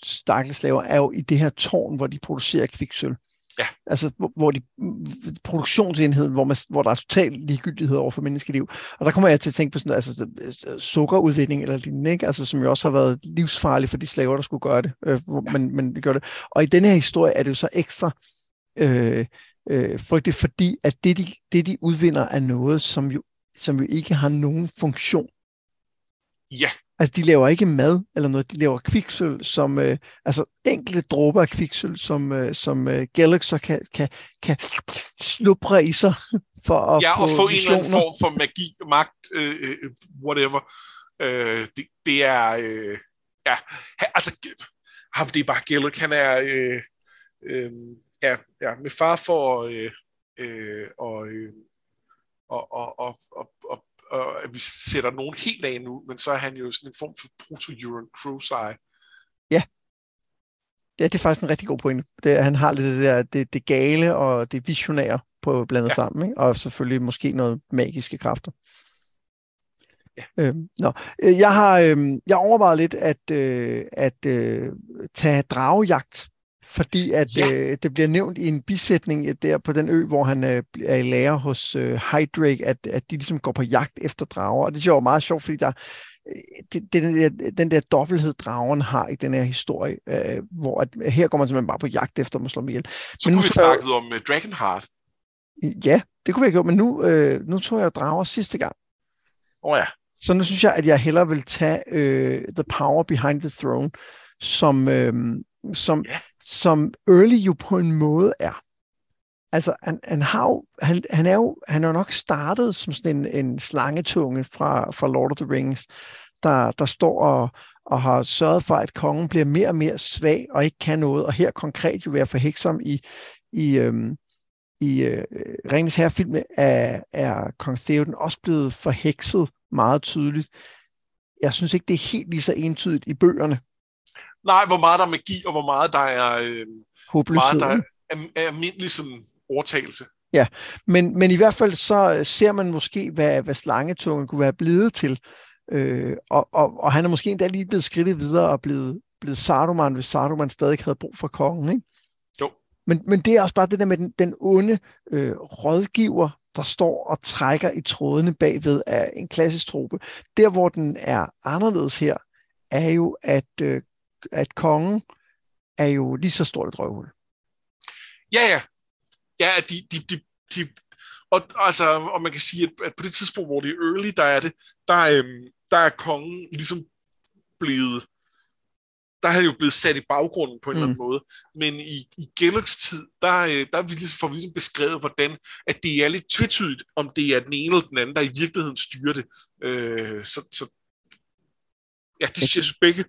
Speaker 1: stakkelslaver, er jo i det her tårn, hvor de producerer kviksøl.
Speaker 2: Ja.
Speaker 1: Altså, hvor, hvor de, produktionsenheden, hvor, man, hvor der er total ligegyldighed over for menneskeliv. Og der kommer jeg til at tænke på sådan, altså, sukkerudvinding eller lignende, ikke? Altså, som jo også har været livsfarligt for de slaver, der skulle gøre det. Øh, hvor, men, men de gør det. Og i denne her historie er det jo så ekstra øh, øh, frygteligt, fordi at det de, det, de udvinder, er noget, som jo, som jo ikke har nogen funktion.
Speaker 2: Ja.
Speaker 1: Altså, de laver ikke mad eller noget, de laver kviksøl, som, øh, altså enkelte dråber af kviksøl, som, øh, som øh, Galax så kan, kan, kan slupre i sig for at
Speaker 2: ja,
Speaker 1: få
Speaker 2: og få visioner. en eller anden form for magi, magt, øh, øh, whatever. Øh, det, det er, øh, ja, altså, det er bare Galax, han er, øh, øh, ja, ja, med far for, øh, øh, og, øh, og, og, og, og, og og at vi sætter nogen helt af nu, men så er han jo sådan en form for proto-Euron Crozai.
Speaker 1: Ja. Ja, det er faktisk en rigtig god pointe. Det, han har lidt det der, det, det gale og det visionære på blandet ja. sammen, ikke? og selvfølgelig måske noget magiske kræfter. Ja. Øhm, nå. Øh, jeg har øh, jeg overvejet lidt at, øh, at øh, tage dragejagt fordi at ja. øh, det bliver nævnt i en bisætning øh, der på den ø, hvor han øh, er i lærer hos øh, Hydrake, at, at de ligesom går på jagt efter drager. Og det er jo meget sjovt, fordi der øh, det, det, den, der, den der dobbelthed, drageren har i den her historie, øh, hvor at, her går man simpelthen bare på jagt efter dem og slå dem ihjel.
Speaker 2: Så men kunne vi snakket om uh, Dragonheart.
Speaker 1: Ja, det kunne vi have gjort, men nu, øh, nu tog jeg drager sidste gang.
Speaker 2: Åh oh ja.
Speaker 1: Så nu synes jeg, at jeg hellere vil tage øh, The Power Behind the Throne, som, øh, som, yeah som Early jo på en måde er. Altså, han, han, har jo, han, han, er jo, han er jo nok startet som sådan en, en slangetunge fra, fra Lord of the Rings, der, der står og, og har sørget for, at kongen bliver mere og mere svag og ikke kan noget, og her konkret jo være forheksom i, i, øhm, i øh, Ringens Herre-filmen er, er kong Theoden også blevet forhekset meget tydeligt. Jeg synes ikke, det er helt lige så entydigt i bøgerne.
Speaker 2: Nej, hvor meget der er magi, og hvor meget der er, øh,
Speaker 1: meget der
Speaker 2: er, er, almindelig sådan overtagelse.
Speaker 1: Ja, men, men i hvert fald så ser man måske, hvad, hvad slangetungen kunne være blevet til. Øh, og, og, og han er måske endda lige blevet skridtet videre og blevet, blevet Saruman, hvis Saruman stadig havde brug for kongen. Ikke?
Speaker 2: Jo.
Speaker 1: Men, men det er også bare det der med den, den onde øh, rådgiver, der står og trækker i trådene bagved af en klassisk trope. Der, hvor den er anderledes her, er jo, at, øh, at kongen er jo lige så stort et røvhul.
Speaker 2: Ja, ja. Ja, de, de, de, de, og, altså, og man kan sige, at, at på det tidspunkt, hvor det er early, der er det, der, øhm, der er kongen ligesom blevet, der er han jo blevet sat i baggrunden på en mm. eller anden mm. måde. Men i, i Gellocks tid, der, øh, der vi ligesom, får vi ligesom beskrevet, hvordan at det er lidt tvetydigt, om det er den ene eller den anden, der i virkeligheden styrer det. Øh, så, så ja, det synes jeg, begge,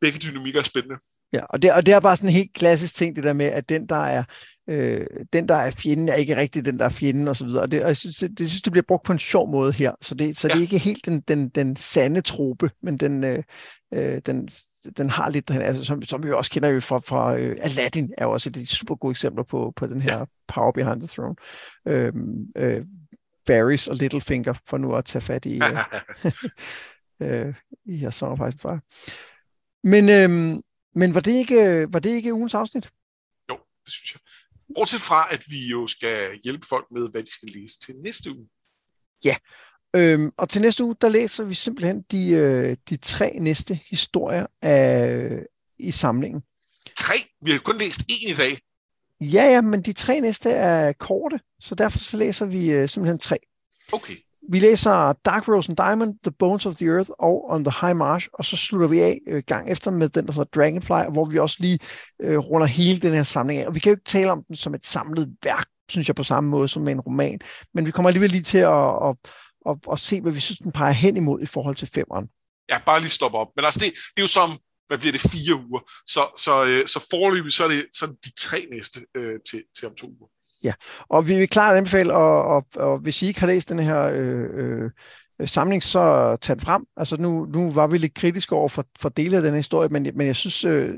Speaker 2: begge dynamikker er spændende.
Speaker 1: Ja, og det, og det er bare sådan en helt klassisk ting, det der med, at den, der er, øh, den, der er fjenden, er ikke rigtig den, der er fjenden, og så videre. Og det, og jeg synes, det, det, synes, det bliver brugt på en sjov måde her, så det, så ja. det er ikke helt den, den, den sande trope, men den, øh, øh den, den har lidt, altså, som, som vi også kender jo fra, fra uh, Aladdin, er jo også et super gode eksempler på, på den her ja. Power Behind the Throne. Øh, øh, Varys og Littlefinger, for nu at tage fat i, uh, uh, i her samarbejdsfar. Men, øh, men var det ikke, var det ikke ugens afsnit?
Speaker 2: Jo, det synes jeg. Bortset fra, at vi jo skal hjælpe folk med, hvad de skal læse til næste uge.
Speaker 1: Ja, øhm, og til næste uge, der læser vi simpelthen de, øh, de tre næste historier af, i samlingen.
Speaker 2: Tre? Vi har kun læst en i dag.
Speaker 1: Ja, ja, men de tre næste er korte, så derfor så læser vi øh, simpelthen tre.
Speaker 2: Okay
Speaker 1: vi læser Dark Rose and Diamond, The Bones of the Earth og On the High Marsh, og så slutter vi af øh, gang efter med den, der hedder Dragonfly, hvor vi også lige øh, runder hele den her samling af. Og vi kan jo ikke tale om den som et samlet værk, synes jeg, på samme måde som med en roman, men vi kommer alligevel lige til at, at, at, at se, hvad vi synes, den peger hen imod i forhold til femeren.
Speaker 2: Ja, bare lige stoppe op. Men altså, det, det er jo som, hvad bliver det, fire uger. Så, så, øh, så forløbig, så er det så de tre næste øh, til, til om to uger.
Speaker 1: Ja, og vi vil klart anbefale, og, og, og hvis I ikke har læst den her øh, øh, samling, så tag den frem. Altså nu, nu var vi lidt kritiske over for, for dele af den historie, men, men jeg synes, øh,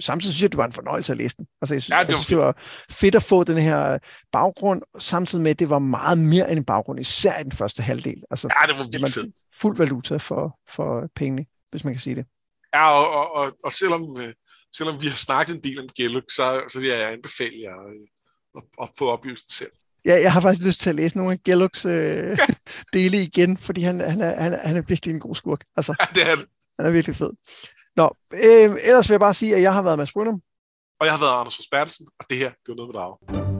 Speaker 1: samtidig synes jeg, det var en fornøjelse at læse den. Altså jeg synes, ja, det, var jeg synes, det var fedt at få den her baggrund, samtidig med, at det var meget mere end en baggrund, især i den første halvdel. Altså,
Speaker 2: ja, det var vildt fedt.
Speaker 1: Fuld valuta for, for pengene, hvis man kan sige det.
Speaker 2: Ja, og, og, og, og selvom, øh, selvom vi har snakket en del om Gelluk, så, så vil jeg anbefale jer at, at få oplevelsen selv.
Speaker 1: Ja, jeg har faktisk lyst til at læse nogle af Gellocks øh, dele igen, fordi han, han, er, han, er, han er virkelig en god skurk. Altså,
Speaker 2: ja, det er det.
Speaker 1: Han er virkelig fed. Nå, øh, ellers vil jeg bare sige, at jeg har været med Brunham.
Speaker 2: Og jeg har været Anders Bertelsen, og det her, det var noget med drage.